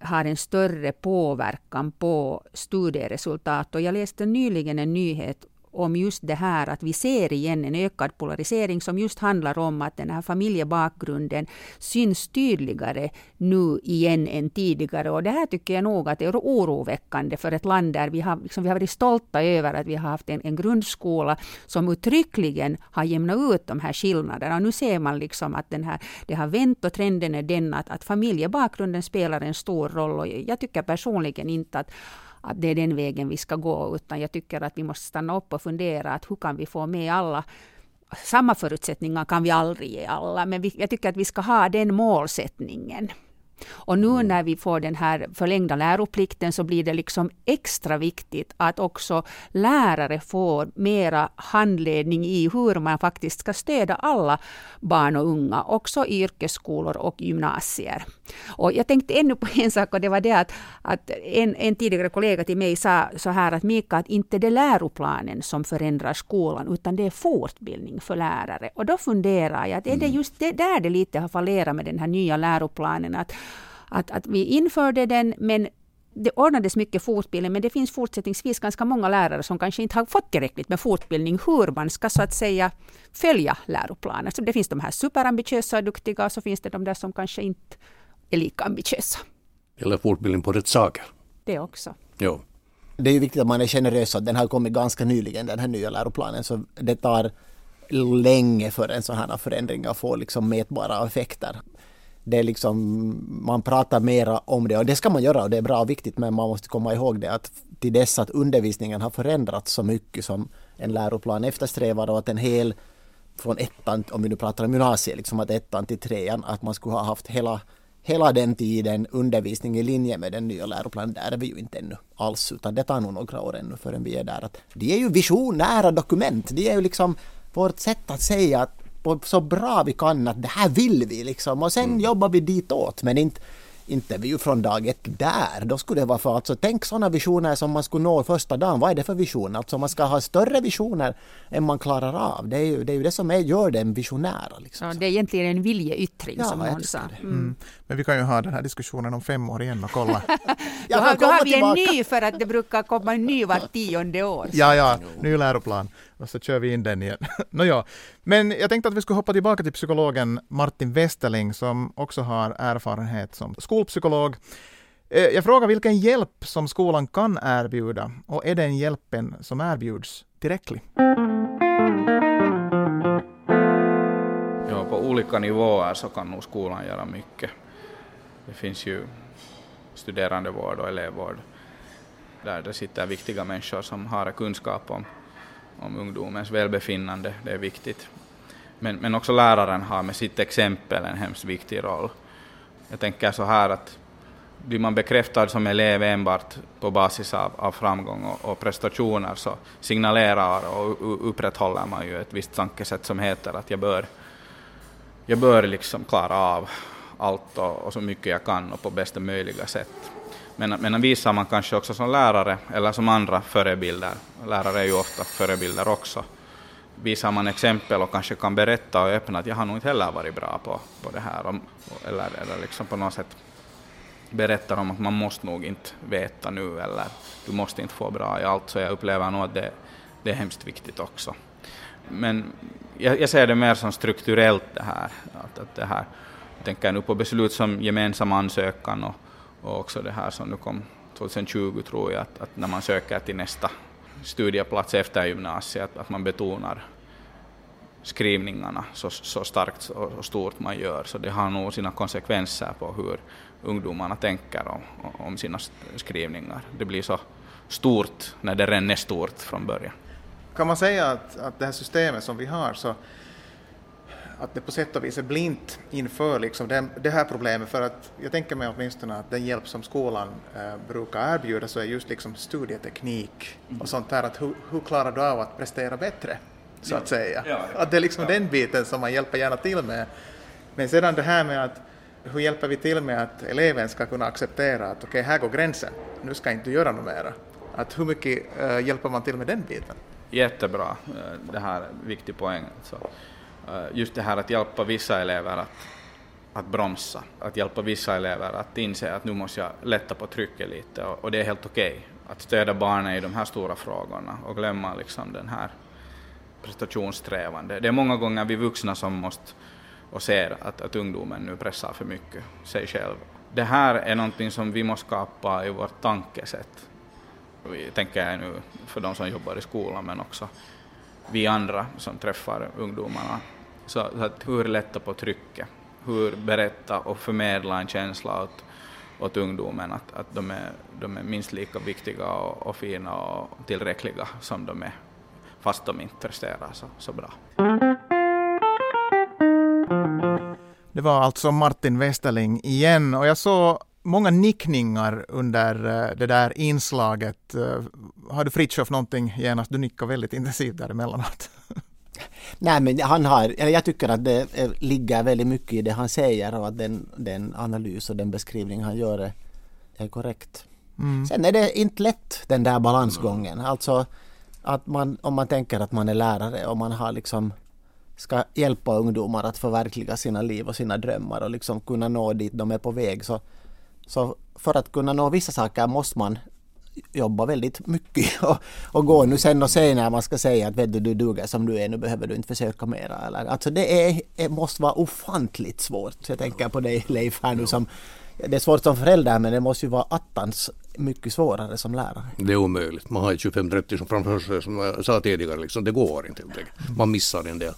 har en större påverkan på studieresultat. Och jag läste nyligen en nyhet om just det här att vi ser igen en ökad polarisering som just handlar om att den här familjebakgrunden syns tydligare nu igen än tidigare. Och det här tycker jag nog att det är oroväckande för ett land där vi har, liksom, vi har varit stolta över att vi har haft en, en grundskola som uttryckligen har jämnat ut de här skillnaderna. Och nu ser man liksom att den här, det har vänt och trenden är den att, att familjebakgrunden spelar en stor roll. Och jag tycker personligen inte att att det är den vägen vi ska gå, utan jag tycker att vi måste stanna upp och fundera att hur kan vi få med alla samma förutsättningar kan vi aldrig ge alla, men vi, jag tycker att vi ska ha den målsättningen. Och nu när vi får den här förlängda läroplikten så blir det liksom extra viktigt att också lärare får mera handledning i hur man faktiskt ska stödja alla barn och unga, också i yrkesskolor och gymnasier. Och jag tänkte ännu på en sak och det var det att, att en, en tidigare kollega till mig sa så här att Mika, att inte det är läroplanen som förändrar skolan utan det är fortbildning för lärare. Och då funderar jag, att är det mm. just det där det lite har fallerat med den här nya läroplanen? Att, att, att vi införde den men det ordnades mycket fortbildning, men det finns fortsättningsvis ganska många lärare som kanske inte har fått tillräckligt med fortbildning hur man ska så att säga följa läroplanen. Så det finns de här superambitiösa och duktiga, och så finns det de där som kanske inte är lika ambitiösa. Eller fortbildning på rätt saker. Det också. Jo. Det är ju viktigt att man är generös, den har kommit ganska nyligen den här nya läroplanen, så det tar länge för en sån här förändring att få liksom mätbara effekter det är liksom, man pratar mera om det och det ska man göra och det är bra och viktigt men man måste komma ihåg det att till dess att undervisningen har förändrats så mycket som en läroplan eftersträvar och att en hel från ettan, om vi nu pratar om gymnasiet, liksom att ettan till trean, att man skulle ha haft hela, hela den tiden undervisning i linje med den nya läroplanen. Där är vi ju inte ännu alls, utan det tar nog några år ännu förrän vi är där. Att de är ju visionära dokument, de är ju liksom vårt sätt att säga att på så bra vi kan att det här vill vi liksom och sen mm. jobbar vi ditåt men inte inte vi ju från dag ett där. Då skulle det vara för alltså tänk sådana visioner som man skulle nå första dagen. Vad är det för visioner? Alltså man ska ha större visioner än man klarar av. Det är ju det, är ju det som är, gör den visionära. Liksom. Ja, det är egentligen en viljeyttring ja, som någon sa. Mm. Mm. Men vi kan ju ha den här diskussionen om fem år igen och kolla. då, har, då har vi en ny för att det brukar komma en ny var tionde år. Ja, ja, ny läroplan och så kör vi in den igen. Nåja, men jag tänkte att vi skulle hoppa tillbaka till psykologen Martin Westerling som också har erfarenhet som skolpsykolog. Eh, jag frågar vilken hjälp som skolan kan erbjuda och är den hjälpen som erbjuds tillräcklig? Ja, på olika nivåer så kan nog skolan göra mycket. Det finns ju studerandevård och elevvård där det sitter viktiga människor som har kunskap om om ungdomens välbefinnande, det är viktigt. Men, men också läraren har med sitt exempel en hemskt viktig roll. Jag tänker så här att blir man bekräftad som elev enbart på basis av, av framgång och, och, prestationer så signalerar och upprätthåller man ju ett visst tankesätt som heter att jag bör, jag bör liksom klara av allt och, och så mycket jag kan och på bästa möjliga sätt. Men, men visar man kanske också som lärare eller som andra förebilder, lärare är ju ofta förebilder också, visar man exempel och kanske kan berätta och öppna att jag har nog inte heller varit bra på, på det här, eller, eller liksom på något sätt berättar om att man måste nog inte veta nu eller du måste inte få bra i allt, så jag upplever nog att det, det är hemskt viktigt också. Men jag, jag ser det mer som strukturellt det här, att, att det här, jag tänker nu på beslut som gemensam ansökan och och också det här som nu kom 2020 tror jag, att, att när man söker till nästa studieplats efter gymnasiet, att, att man betonar skrivningarna så, så starkt och stort man gör, så det har nog sina konsekvenser på hur ungdomarna tänker om, om sina skrivningar. Det blir så stort när det redan är stort från början. Kan man säga att, att det här systemet som vi har, så att det på sätt och vis är blint inför liksom det, det, här problemet för att jag tänker mig åtminstone att den hjälp som skolan eh, brukar erbjuda så är just liksom studieteknik mm. och sånt där att hur, hur klarar du av att prestera bättre så att säga. Ja, ja, att det är liksom ja. den biten som man hjälper gärna till med. Men sedan det här med att hur hjälper vi till med att eleven ska kunna acceptera att okej, okay, här går gränsen, nu ska inte du göra något mera. Att hur mycket äh, hjälper man till med den biten? Jättebra, eh, det här är en viktig poäng. Så Äh, just det här att hjälpa vissa elever att, att bromsa, att hjälpa vissa elever att inse att nu måste jag lätta på trycket lite och, och det är helt okej. Okay. Att stödja barnen i de här stora frågorna och glömma liksom den här prestationssträvande. Det är många gånger vi vuxna som måste och ser att, att ungdomen nu pressar för mycket sig själv. Det här är någonting som vi måste skapa i vårt tankesätt. Vi tänker nu för de som jobbar i skolan men också vi andra som träffar ungdomarna så, att hur lätta på trycket, hur berätta och förmedla en känsla åt, åt ungdomen att, att de, är, de är minst lika viktiga och, och fina och tillräckliga som de är, fast de inte presterar så, så bra. Det var alltså Martin Westerling igen och jag såg många nickningar under eh, det där inslaget. Eh, har du Fritiof någonting genast? Du nickar väldigt intensivt däremellanåt. Nej men han har, jag tycker att det ligger väldigt mycket i det han säger och att den, den analys och den beskrivning han gör är, är korrekt. Mm. Sen är det inte lätt den där balansgången. Alltså att man, om man tänker att man är lärare och man har liksom ska hjälpa ungdomar att förverkliga sina liv och sina drömmar och liksom kunna nå dit de är på väg så, så för att kunna nå vissa saker måste man jobba väldigt mycket och, och gå nu sen och säga när man ska säga att vet du, du duger som du är, nu behöver du inte försöka mera. Eller, alltså det är, måste vara ofantligt svårt. Jag tänker på dig Leif här nu som det är svårt som förälder men det måste ju vara attans mycket svårare som lärare. Det är omöjligt. Man har ju 25-30 som framför sig som jag sa tidigare. Liksom. Det går inte helt enkelt. Man missar en del.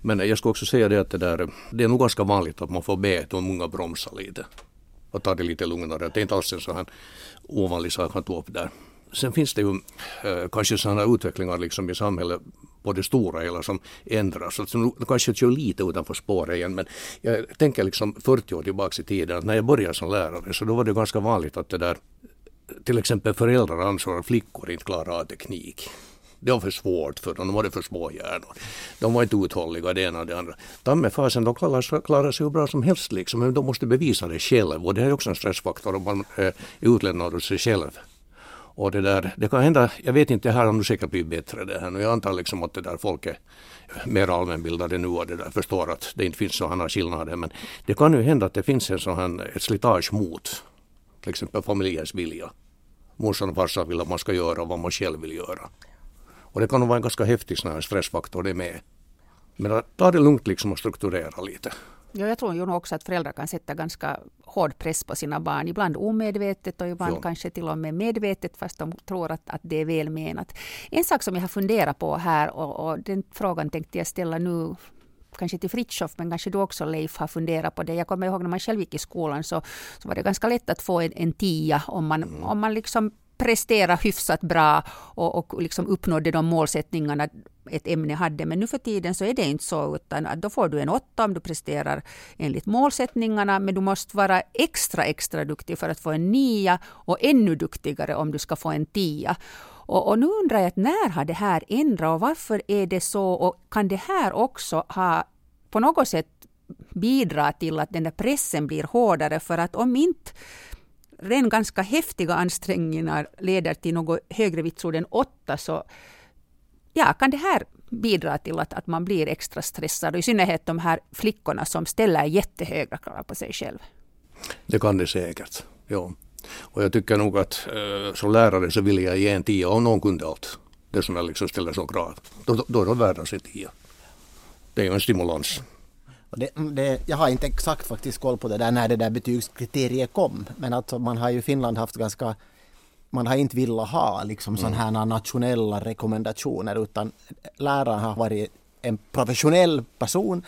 Men jag ska också säga det att det, där, det är nog ganska vanligt att man får be de unga bromsa lite. Och ta det lite lugnare. Det är inte alls en sån här ovanlig sak han tog upp där. Sen finns det ju eh, kanske sådana utvecklingar liksom i samhället på det stora hela som ändras. Alltså, nu kanske jag kör lite utanför spåret igen men jag tänker liksom 40 år tillbaka i tiden att när jag började som lärare så då var det ganska vanligt att det där till exempel föräldrar ansåg att flickor inte klarar av teknik. Det var för svårt för dem, de hade för små hjärnor. De var inte uthålliga det ena och det andra. Tammefasen, de klarar, klarar sig hur bra som helst liksom, men de måste bevisa det själv och det är också en stressfaktor om man eh, är utlämnad åt sig själv. Och det där, det kan hända, jag vet inte, det här har nog säkert blivit bättre det här nu. Jag antar liksom att det där folk är mer allmänbildade nu och det där förstår att det inte finns sådana skillnader. Men det kan ju hända att det finns en sån här, ett slitage mot till exempel familjens vilja. Morsan och farsan vill att man ska göra vad man själv vill göra. Och det kan nog vara en ganska häftig sån här stressfaktor det med. Men ta det lugnt liksom och strukturera lite. Ja, jag tror ju också att föräldrar kan sätta ganska hård press på sina barn. Ibland omedvetet och ibland ja. kanske till och med medvetet fast de tror att, att det är välmenat. En sak som jag har funderat på här och, och den frågan tänkte jag ställa nu kanske till Fritjof, men kanske du också Leif har funderat på det. Jag kommer ihåg när man själv gick i skolan så, så var det ganska lätt att få en, en tia om man, mm. om man liksom prestera hyfsat bra och, och liksom uppnådde de målsättningarna ett ämne hade. Men nu för tiden så är det inte så, utan då får du en åtta om du presterar enligt målsättningarna, men du måste vara extra, extra duktig för att få en nia och ännu duktigare om du ska få en tia. Och, och nu undrar jag, när har det här ändrat och varför är det så? Och kan det här också ha på något sätt bidra till att den där pressen blir hårdare? För att om inte ren ganska häftiga ansträngningar leder till något högre vitsord än åtta så ja, kan det här bidra till att, att man blir extra stressad och i synnerhet de här flickorna som ställer jättehöga krav på sig själv. Det kan det säkert, ja. Och jag tycker nog att äh, som lärare så vill jag ge en tia om någon kunde allt. Det som jag liksom ställer som krav. Då, då är de värda sin tia. Det är ju en stimulans. Det, det, jag har inte exakt faktiskt koll på det där när det där betygskriteriet kom. Men alltså man har ju i Finland haft ganska man har inte velat ha liksom mm. sådana här nationella rekommendationer utan läraren har varit en professionell person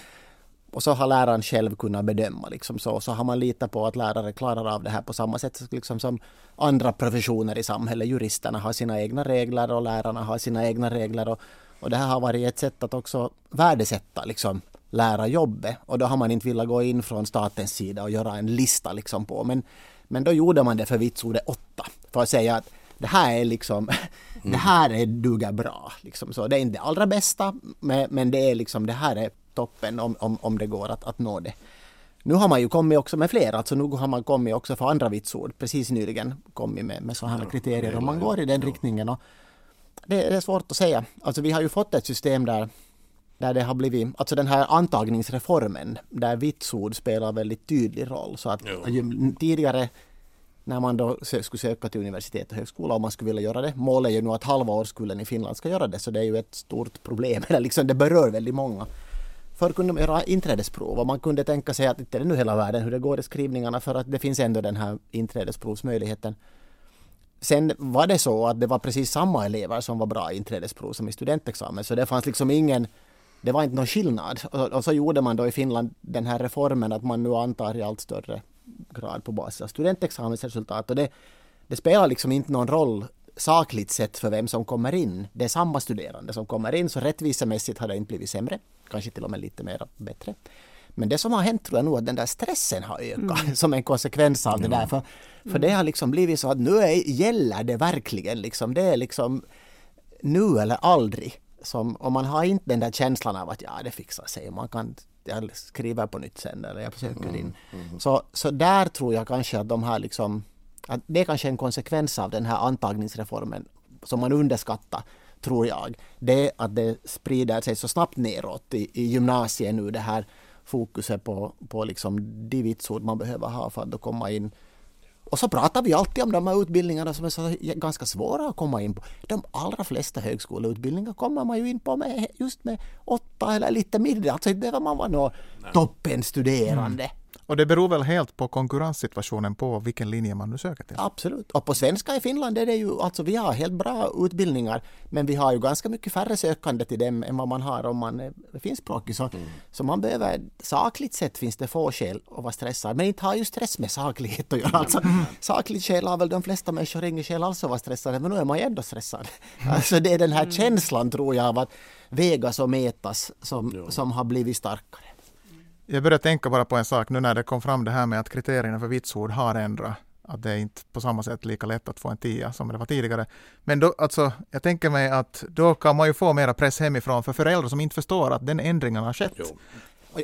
och så har läraren själv kunnat bedöma liksom så. Så har man litat på att lärare klarar av det här på samma sätt liksom som andra professioner i samhället. Juristerna har sina egna regler och lärarna har sina egna regler. Och, och det här har varit ett sätt att också värdesätta liksom lärarjobbet och då har man inte velat gå in från statens sida och göra en lista liksom på. Men, men då gjorde man det för vitsordet 8 för att säga att det här är liksom, mm. det här är duger bra. Liksom så. Det är inte det allra bästa men, men det är liksom, det här är toppen om, om, om det går att, att nå det. Nu har man ju kommit också med fler, alltså nu har man kommit också för andra vitsord, precis nyligen kommit med, med sådana här kriterier om man går i den riktningen. Och det, det är svårt att säga. Alltså vi har ju fått ett system där där det har blivit, alltså den här antagningsreformen där vitsord spelar väldigt tydlig roll. Så att ju, tidigare när man då skulle söka till universitet och högskola och man skulle vilja göra det. Målet är ju nu att halva årskullen i Finland ska göra det så det är ju ett stort problem. liksom, det berör väldigt många. Förr kunde man göra inträdesprov och man kunde tänka sig att inte är det nu hela världen hur det går i skrivningarna för att det finns ändå den här inträdesprovsmöjligheten. Sen var det så att det var precis samma elever som var bra i inträdesprov som i studentexamen så det fanns liksom ingen det var inte någon skillnad. Och, och, så gjorde man då i Finland den här reformen att man nu antar i allt större grad på basis av studentexamensresultat. Och det, det spelar liksom inte någon roll sakligt sett för vem som kommer in. Det är samma studerande som kommer in, så rättvisemässigt har det inte blivit sämre, kanske till och med lite mer bättre. Men det som har hänt tror jag nog att den där stressen har ökat mm. som en konsekvens av det där. För, för det har liksom blivit så att nu är, gäller det verkligen liksom. Det är liksom nu eller aldrig. Som, och man har inte den där känslan av att ja, det fixar sig. Man kan jag skriver på nytt sen eller jag försöker mm, in. Mm. Så, så där tror jag kanske att de har liksom att det är kanske en konsekvens av den här antagningsreformen som man underskattar tror jag. Det att det sprider sig så snabbt neråt i, i gymnasiet nu det här fokuset på, på liksom de vitsord man behöver ha för att komma in och så pratar vi alltid om de här utbildningarna som är så ganska svåra att komma in på. De allra flesta högskoleutbildningar kommer man ju in på med just med åtta eller lite mindre. Alltså inte behöver man vara någon toppenstuderande. Mm. Och det beror väl helt på konkurrenssituationen på vilken linje man nu söker till? Absolut. Och på svenska i Finland är det ju, alltså vi har helt bra utbildningar, men vi har ju ganska mycket färre sökande till dem än vad man har om man är finskspråkig. Så, mm. så man behöver, sakligt sett finns det få skäl att vara stressad, men inte har ju stress med saklighet att göra. Alltså, mm. sakligt skäl har väl de flesta människor inget skäl alls att vara stressade, men nu är man ju ändå stressad. Mm. Alltså det är den här mm. känslan tror jag av att vägas och mätas som, som har blivit starkare. Jag började tänka bara på en sak nu när det kom fram det här med att kriterierna för vitsord har ändrat. Att det är inte på samma sätt lika lätt att få en tia som det var tidigare. Men då, alltså, jag tänker mig att då kan man ju få mera press hemifrån för föräldrar som inte förstår att den ändringen har skett. Jo.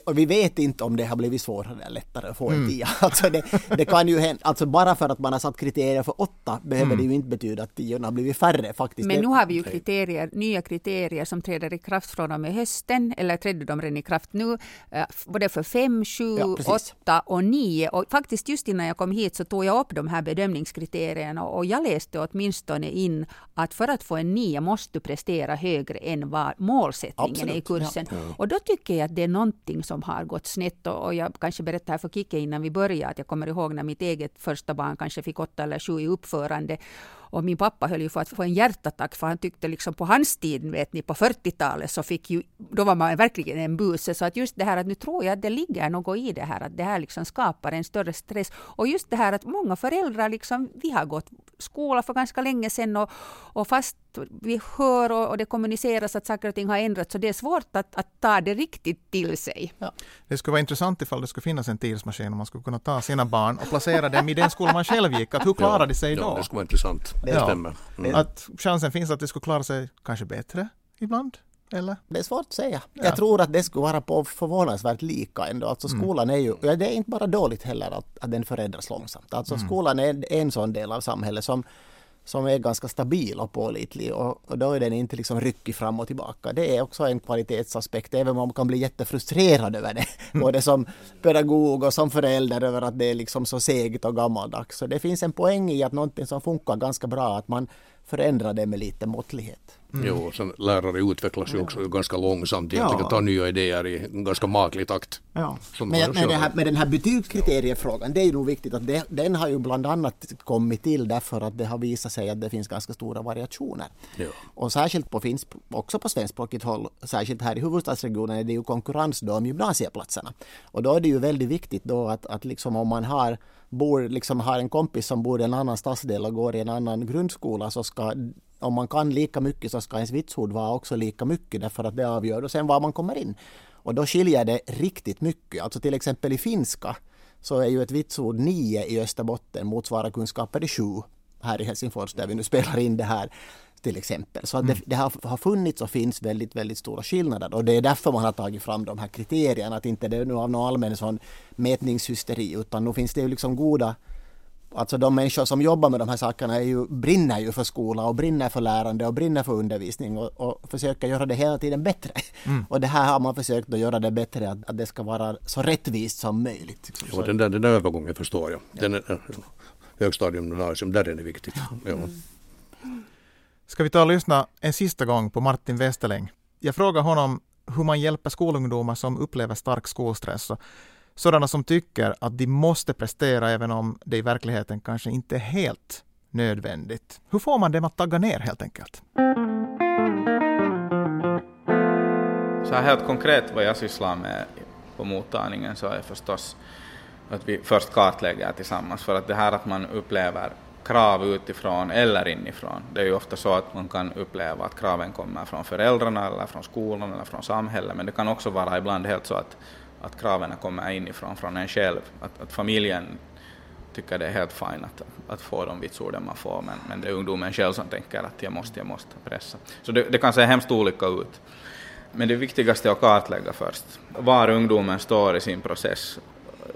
Och, vi vet inte om det har blivit svårare eller lättare att få en mm. tia. Alltså det, det, kan ju hända, alltså bara för att man har satt kriterier för åtta behöver mm. det ju inte betyda att tiorna har blivit färre faktiskt. Men nu har vi ju kriterier, nya kriterier som träder i kraft från och med hösten, eller trädde de redan i kraft nu, eh, både för fem, sju, ja, åtta och nio. Och faktiskt just innan jag kom hit så tog jag upp de här bedömningskriterierna och jag läste åtminstone in att för att få en nia måste du prestera högre än vad målsättningen Absolut. är i kursen. Ja. Och då tycker jag att det är någonting någonting som har gått snett. Och, jag kanske berättar här för Kike innan vi börjar att jag kommer ihåg när mitt eget första barn kanske fick åtta eller sju i uppförande. Och min pappa höll ju för att få en hjärtattack för han tyckte liksom på hans tid, vet ni, på 40-talet så fick ju, då var man verkligen en buse. Så att just det här att nu tror jag att det ligger något i det här, att det här liksom skapar en större stress. Och just det här att många föräldrar liksom, vi har gått skola för ganska länge sedan och, och fast vi hör och, och, det kommuniceras att saker och ting har ändrats så det är svårt att, att ta det riktigt till sig. Ja. Det skulle vara intressant ifall det skulle finnas en tidsmaskin och man skulle kunna ta sina barn och placera dem i den skola man själv gick. Att hur klarar ja, de sig då? Ja, det skulle vara intressant. Det ja. stämmer. Mm. Att chansen finns att de skulle klara sig kanske bättre ibland. Eller? Det är svårt att säga. Ja. Jag tror att det skulle vara på förvånansvärt lika ändå. Alltså mm. skolan är ju, ja, det är inte bara dåligt heller att, att den förändras långsamt. Alltså mm. skolan är en sån del av samhället som som är ganska stabil och pålitlig och, och då är den inte liksom ryckig fram och tillbaka. Det är också en kvalitetsaspekt, även om man kan bli jättefrustrerad över det. Mm. Både som pedagog och som förälder över att det är liksom så segt och gammaldags. Så det finns en poäng i att någonting som funkar ganska bra, att man förändrar det med lite måttlighet. Mm. Jo, sen lärare utvecklas ju också ganska långsamt egentligen, ja. tar nya idéer i ganska maklig takt. Ja. Men, men, här, med den här betygskriteriefrågan, det är ju nog viktigt att det, den har ju bland annat kommit till därför att det har visat sig att det finns ganska stora variationer. Ja. Och särskilt på finsk, också på svenskspråkigt håll, särskilt här i huvudstadsregionen är det ju konkurrens då om gymnasieplatserna. Och då är det ju väldigt viktigt då att, att liksom om man har bor, liksom har en kompis som bor i en annan stadsdel och går i en annan grundskola så ska om man kan lika mycket så ska ens vitsord vara också lika mycket därför att det avgör och sen var man kommer in. Och då skiljer det riktigt mycket. Alltså till exempel i finska så är ju ett vitsord 9 i Österbotten motsvarar kunskaper i 7 här i Helsingfors där vi nu spelar in det här till exempel. Så mm. det, det har, har, funnits och finns väldigt, väldigt stora skillnader och det är därför man har tagit fram de här kriterierna, att inte det är nu av någon allmän sån mätningshysteri utan nu finns det ju liksom goda Alltså de människor som jobbar med de här sakerna är ju, brinner ju för skola och brinner för lärande och brinner för undervisning och, och försöker göra det hela tiden bättre. Mm. Och det här har man försökt att göra det bättre, att, att det ska vara så rättvist som möjligt. Ja, den, där, den där övergången förstår jag. Den är, högstadium, gymnasium, där är det viktigt. Ja. Mm. Ska vi ta och lyssna en sista gång på Martin Westerläng. Jag frågar honom hur man hjälper skolungdomar som upplever stark skolstress. Sådana som tycker att de måste prestera även om det i verkligheten kanske inte är helt nödvändigt. Hur får man dem att tagga ner helt enkelt? Så här helt konkret vad jag sysslar med på mottagningen så är förstås att vi först kartlägger tillsammans för att det här att man upplever krav utifrån eller inifrån. Det är ju ofta så att man kan uppleva att kraven kommer från föräldrarna eller från skolan eller från samhället men det kan också vara ibland helt så att att kraven kommer inifrån, från en själv. Att, att familjen tycker det är helt fint att, att få de vitsorden man får, men, men det är ungdomen själv som tänker att jag måste, jag måste pressa. Så det, det kan se hemskt olika ut. Men det viktigaste är att kartlägga först var ungdomen står i sin process.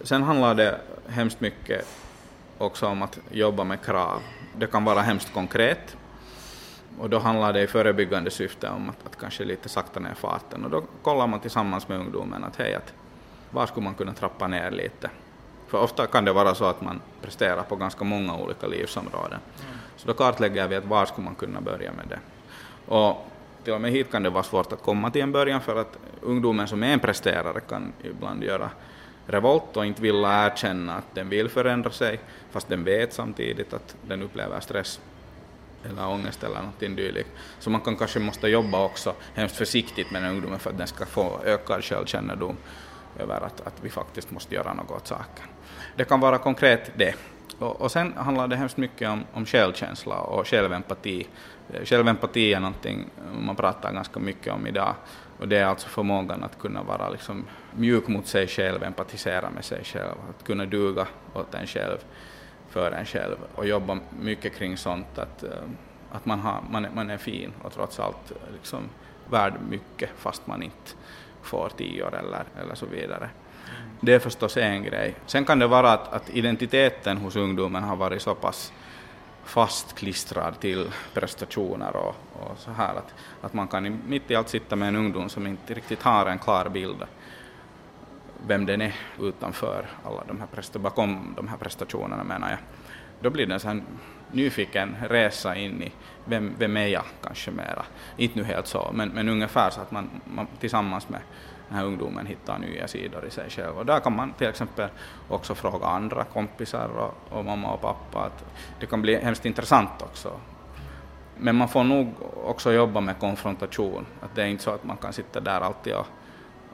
Sen handlar det hemskt mycket också om att jobba med krav. Det kan vara hemskt konkret och då handlar det i förebyggande syfte om att, att kanske lite sakta ner farten och då kollar man tillsammans med ungdomen att hej, att var skulle man kunna trappa ner lite? För ofta kan det vara så att man presterar på ganska många olika livsområden. Mm. Så då kartlägger vi att var skulle man kunna börja med det. Och till och med hit kan det vara svårt att komma till en början för att ungdomen som är en presterare kan ibland göra revolt och inte vilja erkänna att den vill förändra sig, fast den vet samtidigt att den upplever stress eller ångest eller någonting dylikt. Så man kan kanske måste jobba också hemskt försiktigt med den ungdomen för att den ska få ökad självkännedom över att, att vi faktiskt måste göra något åt saken. Det kan vara konkret det. Och, och sen handlar det hemskt mycket om, om självkänsla och självempati. Självempati är någonting man pratar ganska mycket om idag och det är alltså förmågan att kunna vara liksom mjuk mot sig själv, empatisera med sig själv, att kunna duga åt en själv, för en själv och jobba mycket kring sånt att, eh, att man, har, man, är, man är fin och trots allt liksom värd mycket fast man inte får tio år eller, eller så vidare. Det är förstås en grej. Sen kan det vara att, att identiteten hos ungdomen har varit så pass fastklistrad till prestationer och, och så här att, att man kan mitt i allt sitta med en ungdom som inte riktigt har en klar bild vem den är utanför alla de här bakom de här prestationerna menar jag. Då blir det en sån nyfiken resa in i vem, vem är jag kanske mera. Inte nu helt så, men, men ungefär så att man, man tillsammans med den här ungdomen hittar nya sidor i sig själv. Och där kan man till exempel också fråga andra kompisar och, och mamma och pappa. Att det kan bli hemskt intressant också. Men man får nog också jobba med konfrontation. Att det är inte så att man kan sitta där alltid och,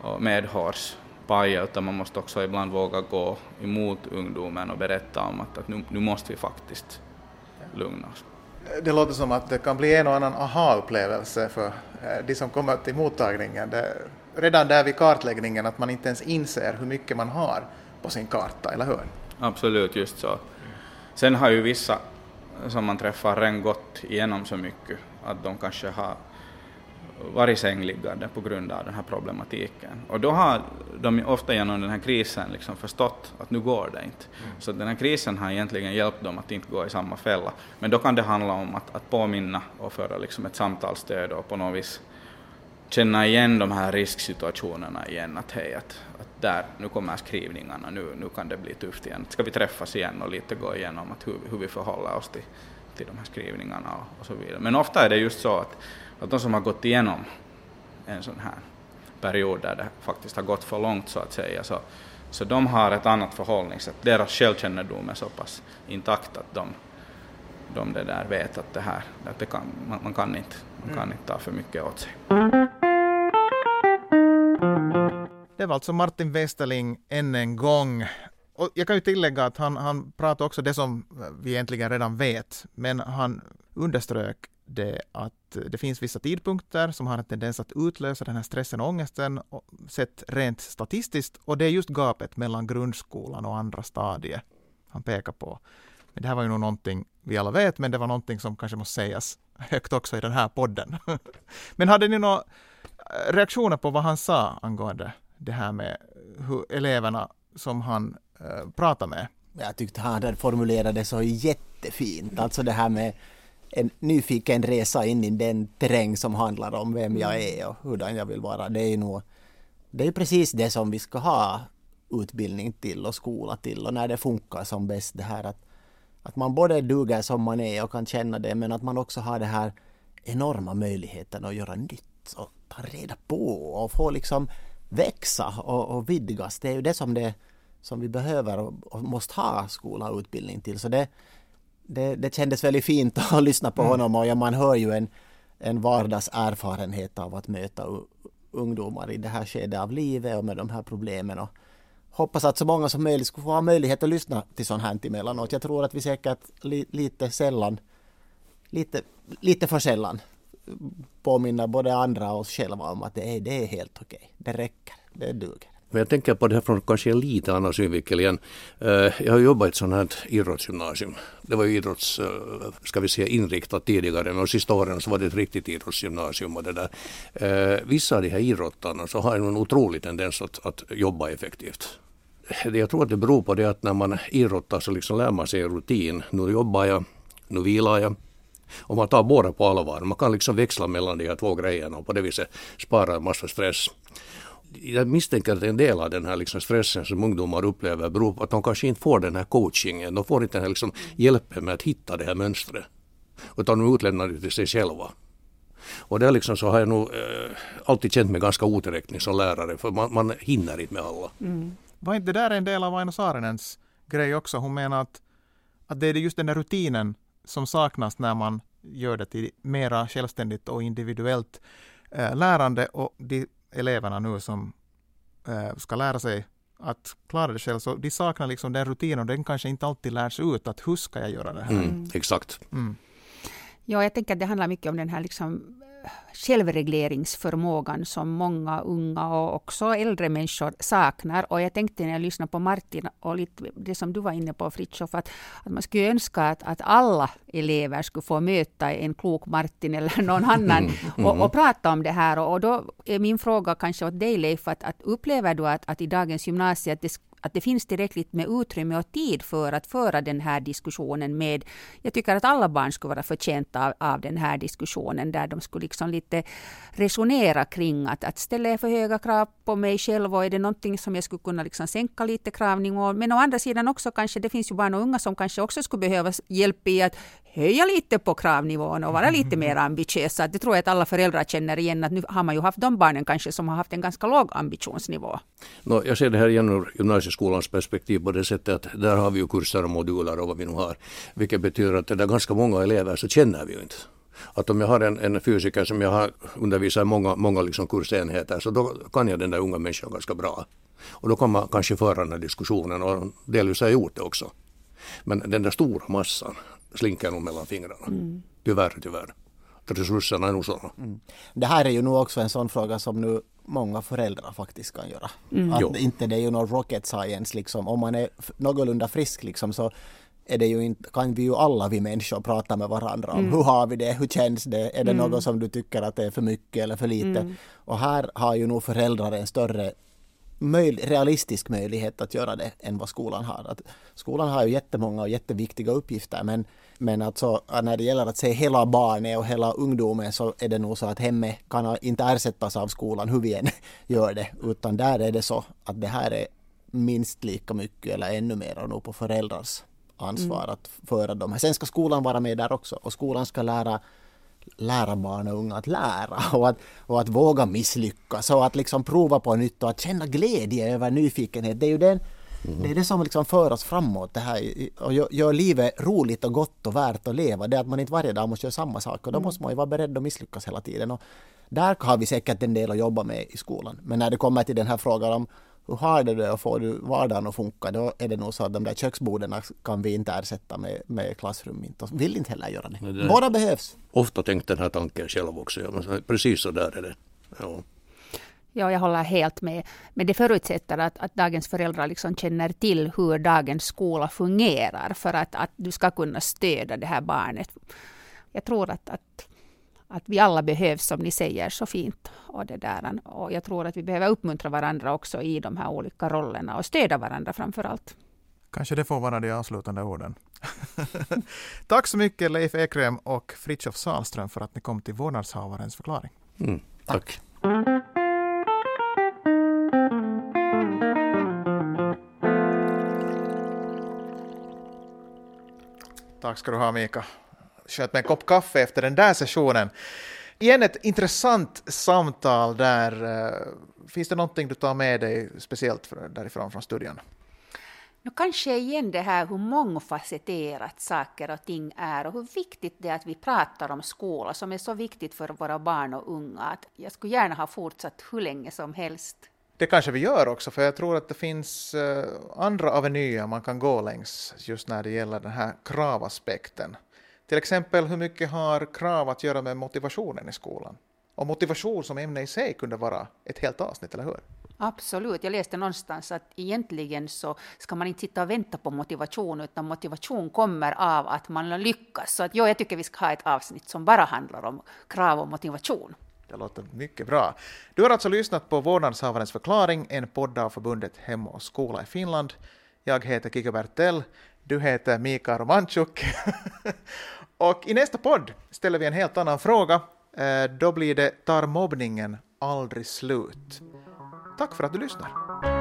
och medhårs paja, utan man måste också ibland våga gå emot ungdomen och berätta om att, att nu, nu måste vi faktiskt lugna oss. Det låter som att det kan bli en och annan aha-upplevelse för eh, de som kommer till mottagningen. Det, redan där vid kartläggningen att man inte ens inser hur mycket man har på sin karta, eller hur? Absolut, just så. Sen har ju vissa som man träffar redan gått igenom så mycket att de kanske har varit sängliggande på grund av den här problematiken. Och då har de ofta genom den här krisen liksom förstått att nu går det inte. Mm. Så den här krisen har egentligen hjälpt dem att inte gå i samma fälla. Men då kan det handla om att, att påminna och föra liksom ett samtalsstöd och på något vis känna igen de här risksituationerna igen, att hej, att, att där, nu kommer skrivningarna, nu, nu kan det bli tufft igen. Ska vi träffas igen och lite gå igenom att hur, hur vi förhåller oss till, till de här skrivningarna och, och så vidare. Men ofta är det just så att att de som har gått igenom en sån här period där det faktiskt har gått för långt så att säga, så, så de har ett annat förhållningssätt. Deras självkännedom är så pass intakt att de, de det där vet att det här, att det kan, man, man kan inte, man kan inte ta för mycket åt sig. Det var alltså Martin Westerling än en gång. Och jag kan ju tillägga att han, han pratade också det som vi egentligen redan vet, men han underströk det att det finns vissa tidpunkter som har en tendens att utlösa den här stressen och ångesten sett rent statistiskt och det är just gapet mellan grundskolan och andra stadiet han pekar på. Men det här var ju nog någonting vi alla vet, men det var någonting som kanske måste sägas högt också i den här podden. men hade ni några eh, reaktioner på vad han sa angående det här med hur eleverna som han eh, pratade med? Jag tyckte han hade formulerat det så jättefint, alltså det här med en nyfiken resa in i den terräng som handlar om vem jag mm. är och hurdan jag vill vara. Det är nog, det är precis det som vi ska ha utbildning till och skola till och när det funkar som bäst det här att, att man både duger som man är och kan känna det men att man också har det här enorma möjligheten att göra nytt och ta reda på och få liksom växa och, och vidgas. Det är ju det som, det som vi behöver och, och måste ha skola och utbildning till. Så det, det, det kändes väldigt fint att lyssna på mm. honom och man hör ju en, en vardagserfarenhet av att möta ungdomar i det här skedet av livet och med de här problemen. Och hoppas att så många som möjligt skulle få ha möjlighet att lyssna till sånt här emellanåt. Jag tror att vi säkert li, lite sällan, lite, lite för sällan påminner både andra och oss själva om att det är, det är helt okej. Det räcker, det duger. Men jag tänker på det här från kanske en lite annan synvinkel igen. Eh, jag har jobbat i ett sånt här idrottsgymnasium. Det var ju idrotts, eh, ska vi säga, inriktat tidigare, men de sista åren så var det ett riktigt idrottsgymnasium. Och det där. Eh, vissa av de här idrottarna så har en otrolig tendens att, att jobba effektivt. Jag tror att det beror på det att när man idrottar så liksom lär man sig en rutin. Nu jobbar jag, nu vilar jag. Och man tar båda på allvar. Man kan liksom växla mellan de här två grejerna och på det viset spara en massa stress jag misstänker att en del av den här liksom stressen som ungdomar upplever beror på att de kanske inte får den här coachingen. De får inte den här liksom hjälpen med att hitta det här mönstret. Utan de utlämnar det till sig själva. Och där liksom så har jag nog eh, alltid känt mig ganska otillräcklig som lärare för man, man hinner inte med alla. Mm. Var inte det där en del av Aino Saarinens grej också? Hon menar att, att det är just den där rutinen som saknas när man gör det till mera självständigt och individuellt eh, lärande och de eleverna nu som äh, ska lära sig att klara det själv, så de saknar liksom den rutinen och den kanske inte alltid lärs ut att hur ska jag göra det här? Mm, exakt. Mm. Ja, jag tänker att det handlar mycket om den här liksom självregleringsförmågan som många unga och också äldre människor saknar. Och jag tänkte när jag lyssnade på Martin och lite det som du var inne på Fritiof, att, att man skulle önska att, att alla elever skulle få möta en klok Martin eller någon annan mm. Mm. Och, och, prata om det här. Och, och då är min fråga kanske åt dig Leif, att, att upplever du att, att i dagens gymnasie att det att det finns tillräckligt med utrymme och tid för att föra den här diskussionen med... Jag tycker att alla barn skulle vara förtjänta av, av den här diskussionen där de skulle liksom lite resonera kring att, att ställer jag för höga krav på mig själv och är det någonting som jag skulle kunna liksom sänka lite kravnivån. Men å andra sidan också kanske det finns ju barn och unga som kanske också skulle behöva hjälp i att höja lite på kravnivån och vara lite mer ambitiösa. Det tror jag att alla föräldrar känner igen att nu har man ju haft de barnen kanske som har haft en ganska låg ambitionsnivå. No, jag ser det här igen ur gymnasieskolans perspektiv på det sättet att där har vi ju kurser och moduler och vad vi nu har. Vilket betyder att det är ganska många elever så känner vi ju inte. Att om jag har en, en fysiker som jag har undervisat i många, många liksom kursenheter så då kan jag den där unga människan ganska bra. Och då kan man kanske föra den här diskussionen och delvis har jag gjort det också. Men den där stora massan, slinker nog mellan fingrarna. Mm. Tyvärr, tyvärr. Resurserna är nog sådana. Mm. Det här är ju nog också en sån fråga som nu många föräldrar faktiskt kan göra. Mm. Att inte det är ju någon rocket science liksom. Om man är någorlunda frisk liksom så är det ju inte, kan vi ju alla vi människor prata med varandra om. Mm. Hur har vi det? Hur känns det? Är det mm. något som du tycker att det är för mycket eller för lite? Mm. Och här har ju nog föräldrar en större möj realistisk möjlighet att göra det än vad skolan har. Att skolan har ju jättemånga och jätteviktiga uppgifter men, men alltså, när det gäller att se hela barnet och hela ungdomen så är det nog så att hemmet kan inte ersättas av skolan hur vi än gör det utan där är det så att det här är minst lika mycket eller ännu mer nog på föräldrars ansvar mm. att föra dem. Sen ska skolan vara med där också och skolan ska lära lära barn och unga att lära och att, och att våga misslyckas och att liksom prova på nytt och att känna glädje över nyfikenhet. Det är ju den, mm. det, är det som liksom för oss framåt det här och gör, gör livet roligt och gott och värt att leva. Det är att man inte varje dag måste göra samma sak och då mm. måste man ju vara beredd att misslyckas hela tiden. Och där har vi säkert en del att jobba med i skolan. Men när det kommer till den här frågan om hur har du det och får du vardagen att funka, då är det nog så att de där köksborden kan vi inte ersätta med, med klassrum. Inte, vill inte heller göra det. det Båda behövs. Ofta tänkt den här tanken själv också. Ja, precis så där är det. Ja. Ja, jag håller helt med. Men det förutsätter att, att dagens föräldrar liksom känner till hur dagens skola fungerar för att, att du ska kunna stödja det här barnet. Jag tror att, att att vi alla behövs, som ni säger så fint. Och, det där. och jag tror att vi behöver uppmuntra varandra också i de här olika rollerna och stödja varandra framför allt. Kanske det får vara de avslutande orden. Tack så mycket Leif Ekrem och Fritjof Salström för att ni kom till vårdnadshavarens förklaring. Mm, tack. Tack Tack ska du ha Mika skönt med en kopp kaffe efter den där sessionen. Igen ett intressant samtal där. Eh, finns det någonting du tar med dig speciellt därifrån från studion? Nu kanske igen det här hur mångfacetterat saker och ting är och hur viktigt det är att vi pratar om skola som är så viktigt för våra barn och unga. Att jag skulle gärna ha fortsatt hur länge som helst. Det kanske vi gör också, för jag tror att det finns eh, andra avenyer man kan gå längs just när det gäller den här kravaspekten. Till exempel hur mycket har krav att göra med motivationen i skolan? Och motivation som ämne i sig kunde vara ett helt avsnitt, eller hur? Absolut, jag läste någonstans att egentligen så ska man inte sitta och vänta på motivation, utan motivation kommer av att man lyckas. Så att, jo, jag tycker vi ska ha ett avsnitt som bara handlar om krav och motivation. Det låter mycket bra. Du har alltså lyssnat på Vårdnadshavarens förklaring, en podd av förbundet Hem och skola i Finland. Jag heter Kika Bertell, du heter Mika Romanchuk. och i nästa podd ställer vi en helt annan fråga. Eh, då blir det Tar mobbningen aldrig slut? Tack för att du lyssnar.